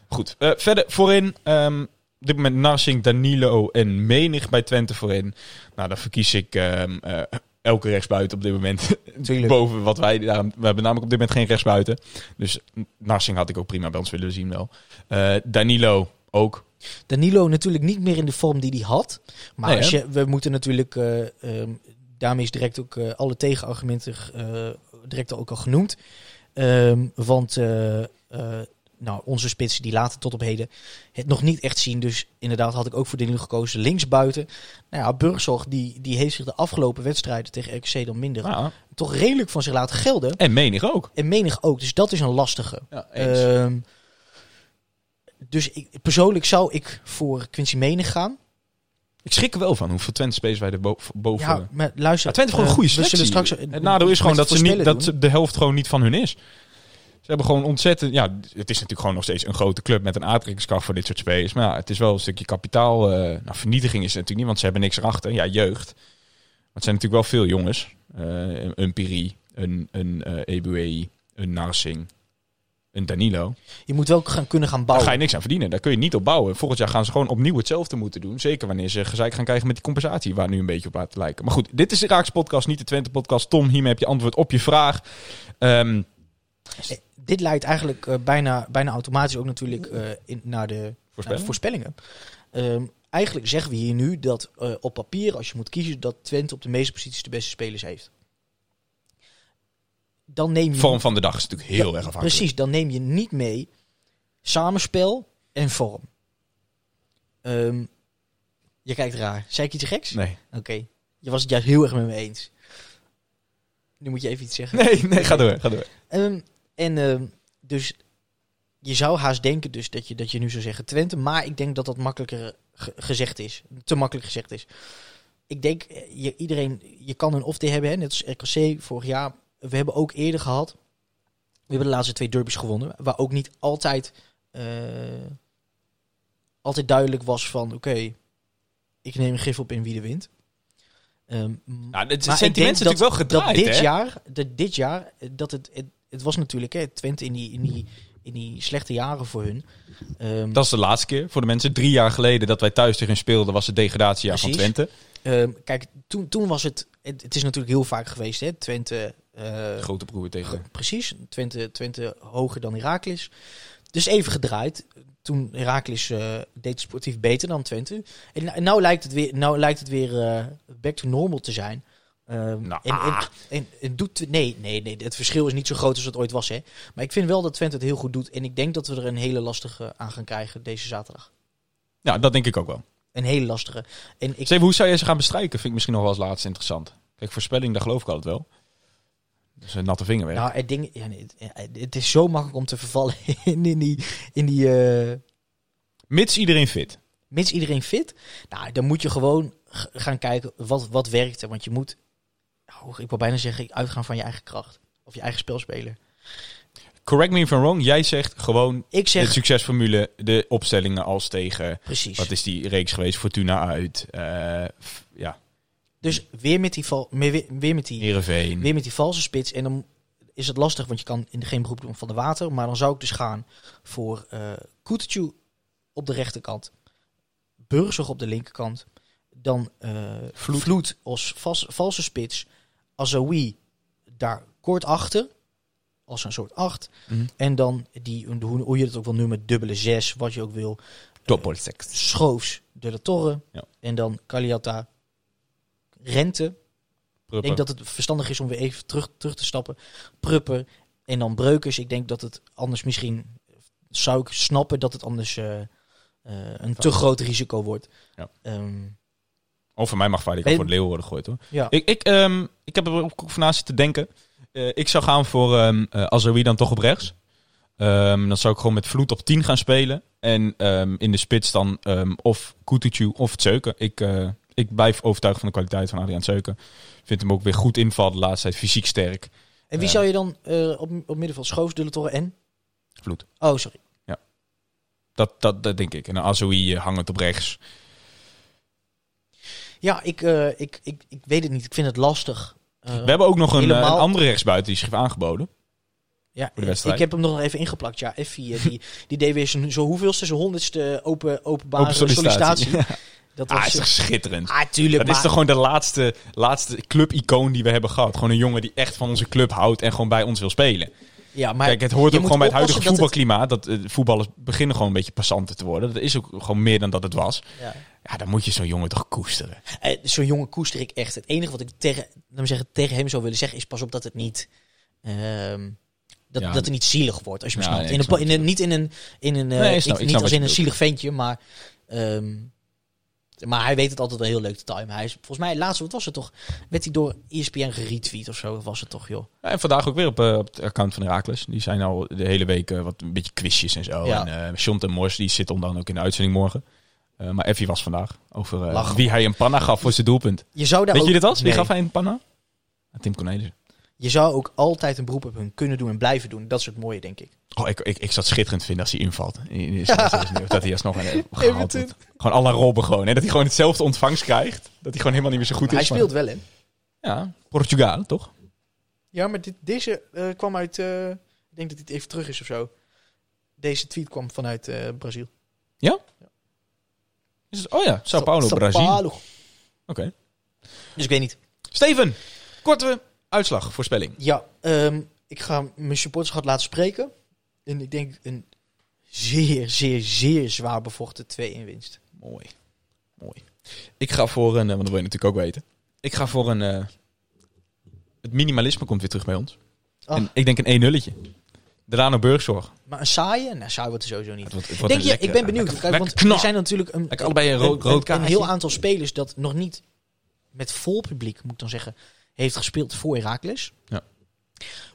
Goed. Eh, verder voorin. ehm, op dit moment Narsing, Danilo en Menig bij Twente voorin. Nou, dan verkies ik ehm, eh, elke rechtsbuiten op dit moment. *laughs* Boven wat wij... Daarom, we hebben namelijk op dit moment geen rechtsbuiten. Dus Narsing had ik ook prima bij ons willen zien wel. Eh, Danilo ook. Danilo natuurlijk niet meer in de vorm die hij had. Maar Nee, als je, we moeten natuurlijk, eh, ehm, daarmee is direct ook eh, alle tegenargumenten direct ook al genoemd. Ehm, want nou, onze spitsen die laten tot op heden het nog niet echt zien. Dus inderdaad had ik ook voor Danilo gekozen linksbuiten. Nou ja, Burgzorg die, die heeft zich de afgelopen wedstrijden tegen RKC dan minder Ja. toch redelijk van zich laten gelden. En Menig ook. En menig ook. Dus dat is een lastige. Ja, Ehm, dus ik, persoonlijk zou ik voor Quincy Menig gaan. ik schrik er wel van hoeveel Twente spelers wij er bo- boven... Ja, maar luister. Twente gewoon een goede eh, we selectie. straks het nadeel is gewoon dat, ze niet, dat de helft gewoon niet van hun is. Ze hebben gewoon ontzettend... Ja, het is natuurlijk gewoon nog steeds een grote club met een aantrekkingskracht voor dit soort spelers. Maar ja, het is wel een stukje kapitaal. eh, nou, vernietiging is het natuurlijk niet, want ze hebben niks erachter. Ja, jeugd. Maar het zijn natuurlijk wel veel jongens. Eh, een- een Piri, een, een Ebuei, een Narsing, een Danilo. Je moet wel gaan, kunnen gaan Daar bouwen. ga je niks aan verdienen. Daar kun je niet op bouwen. Volgend jaar gaan ze gewoon opnieuw hetzelfde moeten doen. Zeker wanneer ze gezeik gaan krijgen met die compensatie. Waar nu een beetje op laten lijken. Maar goed, dit is de Raaks podcast, niet de Twente podcast. Tom, hiermee heb je antwoord op je vraag. Ehm, Eh, Dit leidt eigenlijk eh, bijna, bijna automatisch ook natuurlijk eh, in, naar, de, naar de voorspellen? voorspellingen. Ehm, eigenlijk zeggen we hier nu dat eh, op papier, als je moet kiezen, dat Twente op de meeste posities de beste spelers heeft. Dan neem je Vorm van de dag is natuurlijk heel Ja, erg afhankelijk. Precies, dan neem je niet mee samenspel en vorm. Ehm, je kijkt raar. Zei ik iets geks? Nee. Oké. Je was het juist heel erg met me eens. Nu moet je even iets zeggen. Nee, nee, ga door. Ga door. Ehm, en ehm, dus je zou haast denken dus dat je, dat je nu zou zeggen Twente. Maar ik denk dat dat makkelijker ge- gezegd is. Te makkelijk gezegd is. Ik denk, eh, je, iedereen, je kan een off-day hebben. Hè? Net als RKC vorig jaar. We hebben ook eerder gehad. We hebben de laatste twee derbies gewonnen. Waar ook niet altijd, eh, altijd duidelijk was van... Oké, ik neem een gif op in wie de wint. Ehm, Nou, het maar sentiment is natuurlijk wel dat gedraaid, dit hè? jaar, dat dit jaar, dat het, het, het was natuurlijk hè, Twente in die, in, die, in die slechte jaren voor hun. Ehm, Dat is de laatste keer voor de mensen. Drie jaar geleden dat wij thuis tegen speelden, was het degradatiejaar van. Twente. ehm, kijk, toen, toen was het, het, het is natuurlijk heel vaak geweest, hè, Twente, eh, Grote broer tegen. precies, Twente, Twente hoger dan Heracles. Dus even gedraaid. Toen Heracles eh, deed sportief beter dan Twente. En nou, nou lijkt het weer, nou lijkt het weer eh, back to normal te zijn. Ehm, Nou, en, en, ah. en, en doet, nee, nee, nee, het verschil is niet zo groot als het ooit was. Hè. Maar ik vind wel dat Twente het heel goed doet. En ik denk dat we er een hele lastige aan gaan krijgen deze zaterdag. Ja, dat denk ik ook wel. Een hele lastige. En ik, Steven, hoe zou jij ze gaan bestrijken? Vind ik misschien nog wel als laatste interessant. Kijk, voorspelling, daar geloof ik altijd wel. Dat is een natte vingerwerk. nou, het, ding, ja, nee, het, is zo makkelijk om te vervallen *laughs* in, in die, in die eh, Mits iedereen fit. mits iedereen fit. Nou, dan moet je gewoon gaan kijken wat, wat werkt er. Want je moet, nou, ik wil bijna zeggen, uitgaan van je eigen kracht. Of je eigen spelspeler. Correct me if I'm wrong. Jij zegt gewoon Ik de zeg, succesformule, de opstellingen als tegen... precies. Wat is die reeks geweest? Fortuna uit. eh, ja, Dus weer met die, val, weer, weer- met die, Heerenveen. weer met die valse spits. En dan is het lastig, want je kan in geen beroep doen van de water. Maar dan zou ik dus gaan voor eh Kutucu op de rechterkant. Burgzorg op de linkerkant. Dan eh Vloed. als vas- valse spits. Azawi daar kort achter. Als een soort acht. Mhm. En dan die, hoe, hoe je het ook wil noemen, dubbele zes, wat je ook wil. Doppelseks. Schoofs, De La Torre. Ja. En dan Caliata, Rente. Ik denk dat het verstandig is om weer even terug, terug te stappen. Prupper en dan Breukers. Ik denk dat het anders misschien... Zou ik snappen dat het anders eh, eh, een te groot risico wordt. Ja. Of voor mij mag Vadik Ben- voor de leeuw worden gegooid hoor. ja. Ik, ik, ehm, ik heb er ook over naast zitten denken. Eh, ik zou gaan voor um, Azoui dan toch op rechts. Dan zou ik gewoon met Vloed op 10 gaan spelen. En in de spits dan of Kutucu of Tseuken. Ik, ik blijf overtuigd van de kwaliteit van Adriaan Tseuken. Vind hem ook weer goed invallen de laatste tijd. Fysiek sterk. En wie Ja. zou je dan eh, op, op middenveld? Schoofs, en? Vloed. Oh, sorry. Dat, dat, dat denk ik. En dan Azoui eh, hangend op rechts. Ja, ik, eh, ik, ik, ik weet het niet. Ik vind het lastig. Eh, We hebben ook nog een, eh, helemaal- een andere rechtsbuiten die zich heeft aangeboden. ja. Ik heb hem nog even ingeplakt. Ja, Effie, eh, die, *laughs* die deed weer zijn zo hoeveelste, zijn honderdste open, openbare Open sollicitatie. sollicitatie. *laughs* Dat Ah, is toch schitterend. ah, tuurlijk. Dat is toch gewoon de laatste, laatste club-icoon die we hebben gehad. Gewoon een jongen die echt van onze club houdt en gewoon bij ons wil spelen. Ja, maar Kijk, het hoort ook gewoon bij het huidige dat voetbalklimaat. Dat eh, voetballers beginnen gewoon een beetje passanten te worden. Dat is ook gewoon meer dan dat het was. Ja. Ja, dan moet je zo'n jongen toch koesteren. Eh, Zo'n jongen koester ik echt. Het enige wat ik tegen, zeggen, tegen hem zou willen zeggen is pas op dat het niet... ehm, dat, Ja. dat het niet zielig wordt, als je me Ja, snapt. nee, in een, in een, niet in een... In een eh, Nee, ik- ik niet als in een zielig ventje, maar... ehm, maar hij weet het altijd wel heel leuk te timen. Hij is, volgens mij, laatst, wat was het toch? Werd hij door ESPN geretweet of zo? Of was het toch, joh? Ja, en vandaag ook weer op, eh, op het account van Herakles. Die zijn al de hele week eh, wat een beetje quizjes en zo. Ja. En Shont en Mors, die zitten dan ook in de uitzending morgen. Maar Effie was vandaag over wie hij een panna gaf voor zijn doelpunt. Je zou daar Weet ook, je dit was? Wie gaf hij een panna? Tim Cornelissen. Je zou ook altijd een beroep op hun kunnen doen en blijven doen. Dat is het mooie, denk ik. Oh, ik, ik, ik zat schitterend vinden als hij invalt. In dat hij alsnog een *laughs* gehaald wordt. Gewoon la Robben gewoon. Hè? Dat hij gewoon hetzelfde ontvangst krijgt. Dat hij gewoon helemaal niet meer zo goed hij is. maar- speelt wel, hè? Ja, Portugal, toch? Ja, maar dit, deze eh, kwam uit... eh, ik denk dat dit even terug is of zo. Deze tweet kwam vanuit eh, Brazil. Is het, oh ja, Sao Paulo, Brazil. Paulo. Oké. Dus ik weet niet. Steven, korte uitslag, voorspelling. Ja, ehm, ik ga mijn supporters gaat laten spreken. En ik denk een zeer, zeer, zeer zwaar bevochten 2-1 winst. Mooi. Mooi. Ik ga voor een, eh, want dat wil je natuurlijk ook weten. Ik ga voor een, eh, het minimalisme komt weer terug bij ons. En ik denk een 1-nulletje. Delano Burgzorg. Maar een saaie? Nou, saai wordt er sowieso niet. Het wordt, het wordt Denk je, lekker- ik ben benieuwd. lekker- Kijk, want lekker er zijn natuurlijk een, allebei een rood, een, rood een, heel aantal spelers dat nog niet met vol publiek, moet ik dan zeggen, heeft gespeeld voor Heracles. Ja.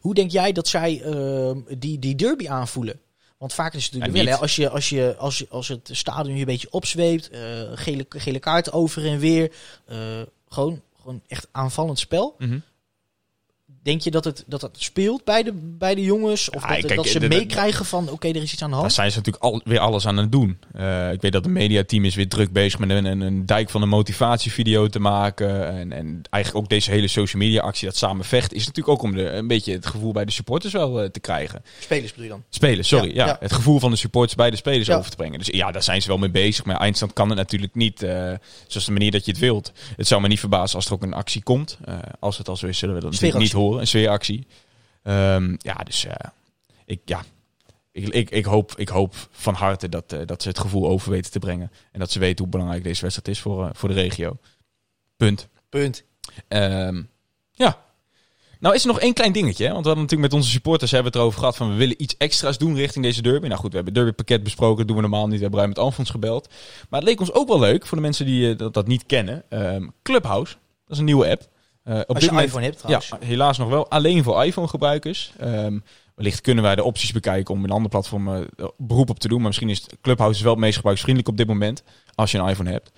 Hoe denk jij dat zij ehm, die, die derby aanvoelen? Want vaak is het natuurlijk wel, hè, als, je, als, je, als, je, als het stadion je een beetje opzweept, eh, gele, gele kaarten over en weer, eh, gewoon, gewoon echt aanvallend spel. Mhm. Denk je dat het, dat het speelt bij de, bij de jongens? Of Ja, dat, kijk, dat ze meekrijgen van, oké, er is iets aan de Daar hand? zijn ze natuurlijk al, weer alles aan het doen. Eh, ik weet dat het mediateam is weer druk bezig met een, een, dijk van een motivatievideo te maken. En, en eigenlijk ook deze hele social media actie, dat samen vechten, is natuurlijk ook om de, een beetje het gevoel bij de supporters wel eh, te krijgen. Spelers bedoel je dan? Spelen, sorry. Ja, Ja, ja. Het gevoel van de supporters bij de spelers over te brengen. Dus ja, daar zijn ze wel mee bezig. Maar eindstand kan het natuurlijk niet eh, zoals de manier dat je het wilt. Het zou me niet verbazen als er ook een actie komt. Als het al zo is, zullen we dat natuurlijk niet Sfeeractie. Een sfeeractie. Ehm, ja, dus eh, ik, ja, ik, ik, ik, hoop, ik hoop van harte dat, eh, dat ze het gevoel over weten te brengen. En dat ze weten hoe belangrijk deze wedstrijd is voor, eh, voor de regio. Punt. Punt. Ehm, ja. Nou is er nog één klein dingetje. Hè? Want we hadden natuurlijk met onze supporters hebben het erover gehad van we willen iets extra's doen richting deze derby. Nou goed, we hebben het derbypakket besproken. Dat doen we normaal niet. We hebben ruim met Alfons gebeld. Maar het leek ons ook wel leuk voor de mensen die dat, dat niet kennen. Ehm, Clubhouse. Dat is een nieuwe app. Eh, op Als dit je moment, iPhone hebt trouwens. ja, helaas nog wel alleen voor iPhone gebruikers. Ehm, wellicht kunnen wij de opties bekijken om een ander platform eh, beroep op te doen. Maar misschien is het Clubhouse wel het meest gebruiksvriendelijk op dit moment. Als je een iPhone hebt.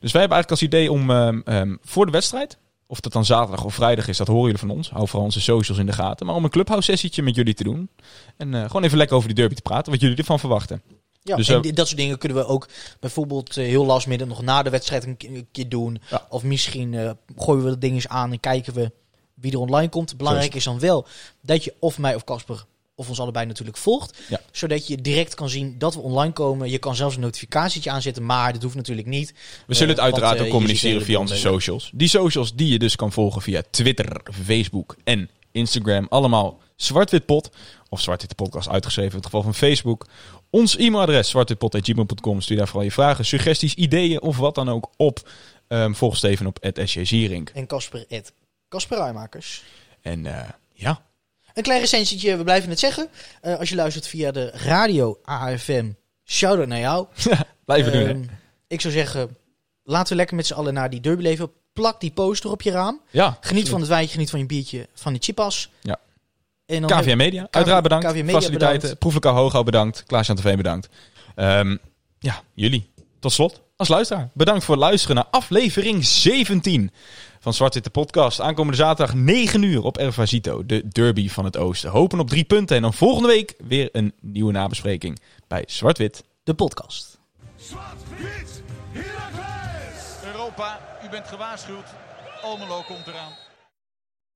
Dus wij hebben eigenlijk als idee om ehm, ehm, voor de wedstrijd. Of dat dan zaterdag of vrijdag is, dat horen jullie van ons. Hou vooral onze socials in de gaten. Maar om een Clubhouse sessietje met jullie te doen. En eh, gewoon even lekker over die derby te praten. Wat jullie ervan verwachten. Ja, Dus, en dat soort dingen kunnen we ook bijvoorbeeld eh, heel last midden nog na de wedstrijd een, ke- een keer doen. Ja. Of misschien eh, gooien we de dingen eens aan en kijken we wie er online komt. Belangrijk is dan wel dat je of mij of Casper of ons allebei natuurlijk volgt. Ja. Zodat je direct kan zien dat we online komen. Je kan zelfs een notificatietje aanzetten, maar dat hoeft natuurlijk niet. We zullen het Eh, uiteraard want, ook communiceren via onze socials. Die socials die je dus kan volgen via Twitter, Facebook en Instagram. Allemaal Zwartwitpot. Of Zwartwitte Podcast uitgeschreven in het geval van Facebook. Ons e-mailadres zwartwitpot.gmail.com. Stuur daar vooral je vragen, suggesties, ideeën of wat dan ook op. Ehm volg Steven op SJ Zierink. En Casper. Casper Rijmakers. En eh, ja, Een klein recensietje, we blijven het zeggen. Eh, als je luistert via de radio AFM, shout-out naar jou. *laughs* blijven doen. hè. Ehm, ik zou zeggen, laten we lekker met z'n allen naar die derby leven. Plak die poster op je raam. Ja, Geniet van het wijntje, geniet van je biertje, van die chipas. Ja. En dan KVM Media, uiteraard bedankt. KVM Media Faciliteiten, bedankt. Hooghout bedankt. Klaas-Jan TV bedankt. Ehm, ja, jullie. Tot slot. als luisteraar. Bedankt voor het luisteren naar aflevering 17 van Zwart Witte Podcast. Aankomende zaterdag 9 uur op Erva Zito, de derby van het Oosten. Hopen op drie punten en dan volgende week weer een nieuwe nabespreking bij Zwart Wit. De podcast. Zwart-wit! Europa, u bent gewaarschuwd. Almelo komt eraan.